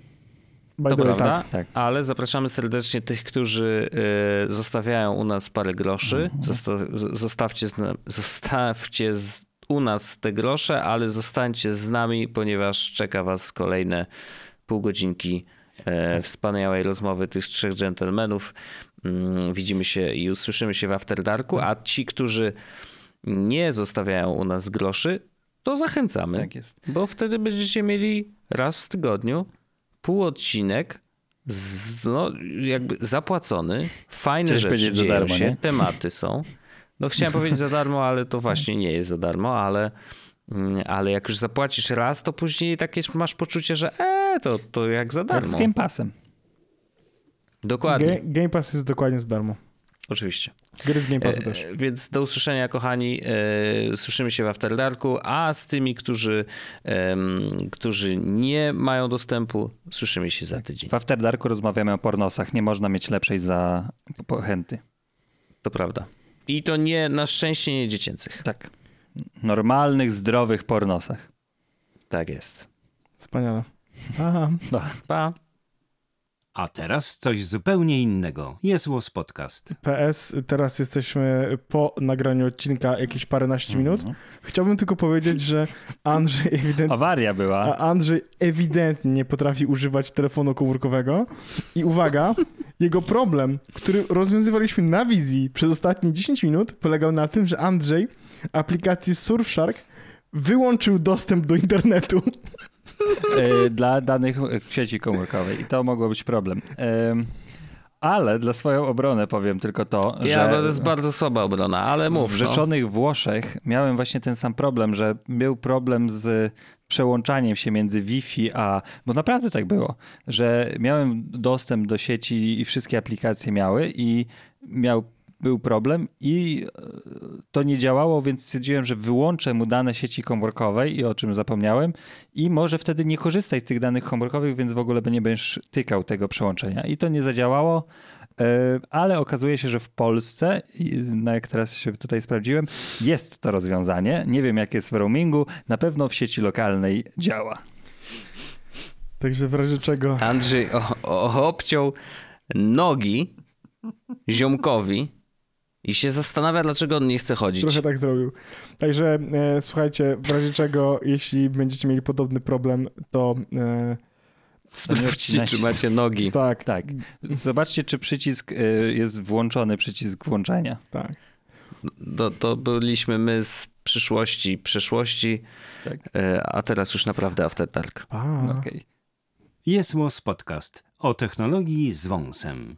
By To prawda, tak. Tak. ale zapraszamy serdecznie tych, którzy y, zostawiają u nas parę groszy. Mhm. Zosta zostawcie z, zostawcie z, u nas te grosze, ale zostańcie z nami, ponieważ czeka was kolejne pół godzinki e, wspaniałej rozmowy tych trzech dżentelmenów. Mm, widzimy się i usłyszymy się w After Darku, a ci, którzy nie zostawiają u nas groszy, to zachęcamy. Tak jest. Bo wtedy będziecie mieli raz w tygodniu pół odcinek z, no, jakby zapłacony, fajne Chciałeś rzeczy dzieją darmo, się, nie? tematy są. No chciałem [LAUGHS] powiedzieć za darmo, ale to właśnie nie jest za darmo, ale, mm, ale jak już zapłacisz raz, to później takie masz poczucie, że e, to, to jak za Jak darmo. z Game Passem. Dokładnie, Ga- Game Pass jest dokładnie za darmo. oczywiście. Gry z Game Passu E, też. Więc do usłyszenia, kochani. E, Słyszymy się w After Darku, a z tymi, którzy, którzy nie mają dostępu, słyszymy się za tydzień. W After Darku rozmawiamy o pornosach. Nie można mieć lepszej za pochęty. To prawda. I to nie, na szczęście nie dziecięcych. Tak. Normalnych, zdrowych pornosach. Tak jest. Wspaniale. Aha. Pa. A teraz coś zupełnie innego. Jest Łos Podcast. PS, teraz jesteśmy po nagraniu odcinka jakieś paręnaście minut. Chciałbym tylko powiedzieć, że Andrzej ewidentnie, Awaria była. Andrzej ewidentnie nie potrafi używać telefonu komórkowego. I uwaga, jego problem, który rozwiązywaliśmy na wizji przez ostatnie 10 minut, polegał na tym, że Andrzej aplikacji Surfshark wyłączył dostęp do internetu. E, dla danych sieci komórkowej i to mogło być problem. Em, Ale dla swoją obronę powiem tylko to, Ja, że to jest bardzo słaba obrona, ale mów. w no. rzeczonych Włoszech miałem właśnie ten sam problem, że był problem z przełączaniem się między Wi-Fi a... Bo naprawdę tak było, że miałem dostęp do sieci i wszystkie aplikacje miały i miał był problem i e, to nie działało, więc stwierdziłem, że wyłączę mu dane sieci komórkowej i o czym zapomniałem i może wtedy nie korzystać z tych danych komórkowych, więc w ogóle nie będziesz tykał tego przełączenia. I to nie zadziałało, e, ale okazuje się, że w Polsce, no jak teraz się tutaj sprawdziłem, jest to rozwiązanie. Nie wiem jak jest w roamingu, na pewno w sieci lokalnej działa. Także w razie czego... Andrzej o, o, obciął nogi ziomkowi i się zastanawia, dlaczego on nie chce chodzić. Trochę tak zrobił. Także e, słuchajcie, w razie czego, jeśli będziecie mieli podobny problem, to e, Sprawdźcie, czy macie nogi. tak, Tak. Zobaczcie, czy przycisk y, jest włączony, przycisk włączania. tak. To, to byliśmy my z przyszłości, przeszłości, Tak. e, a teraz już naprawdę After Dark. A, Okej. Jest Podcast o technologii z wąsem.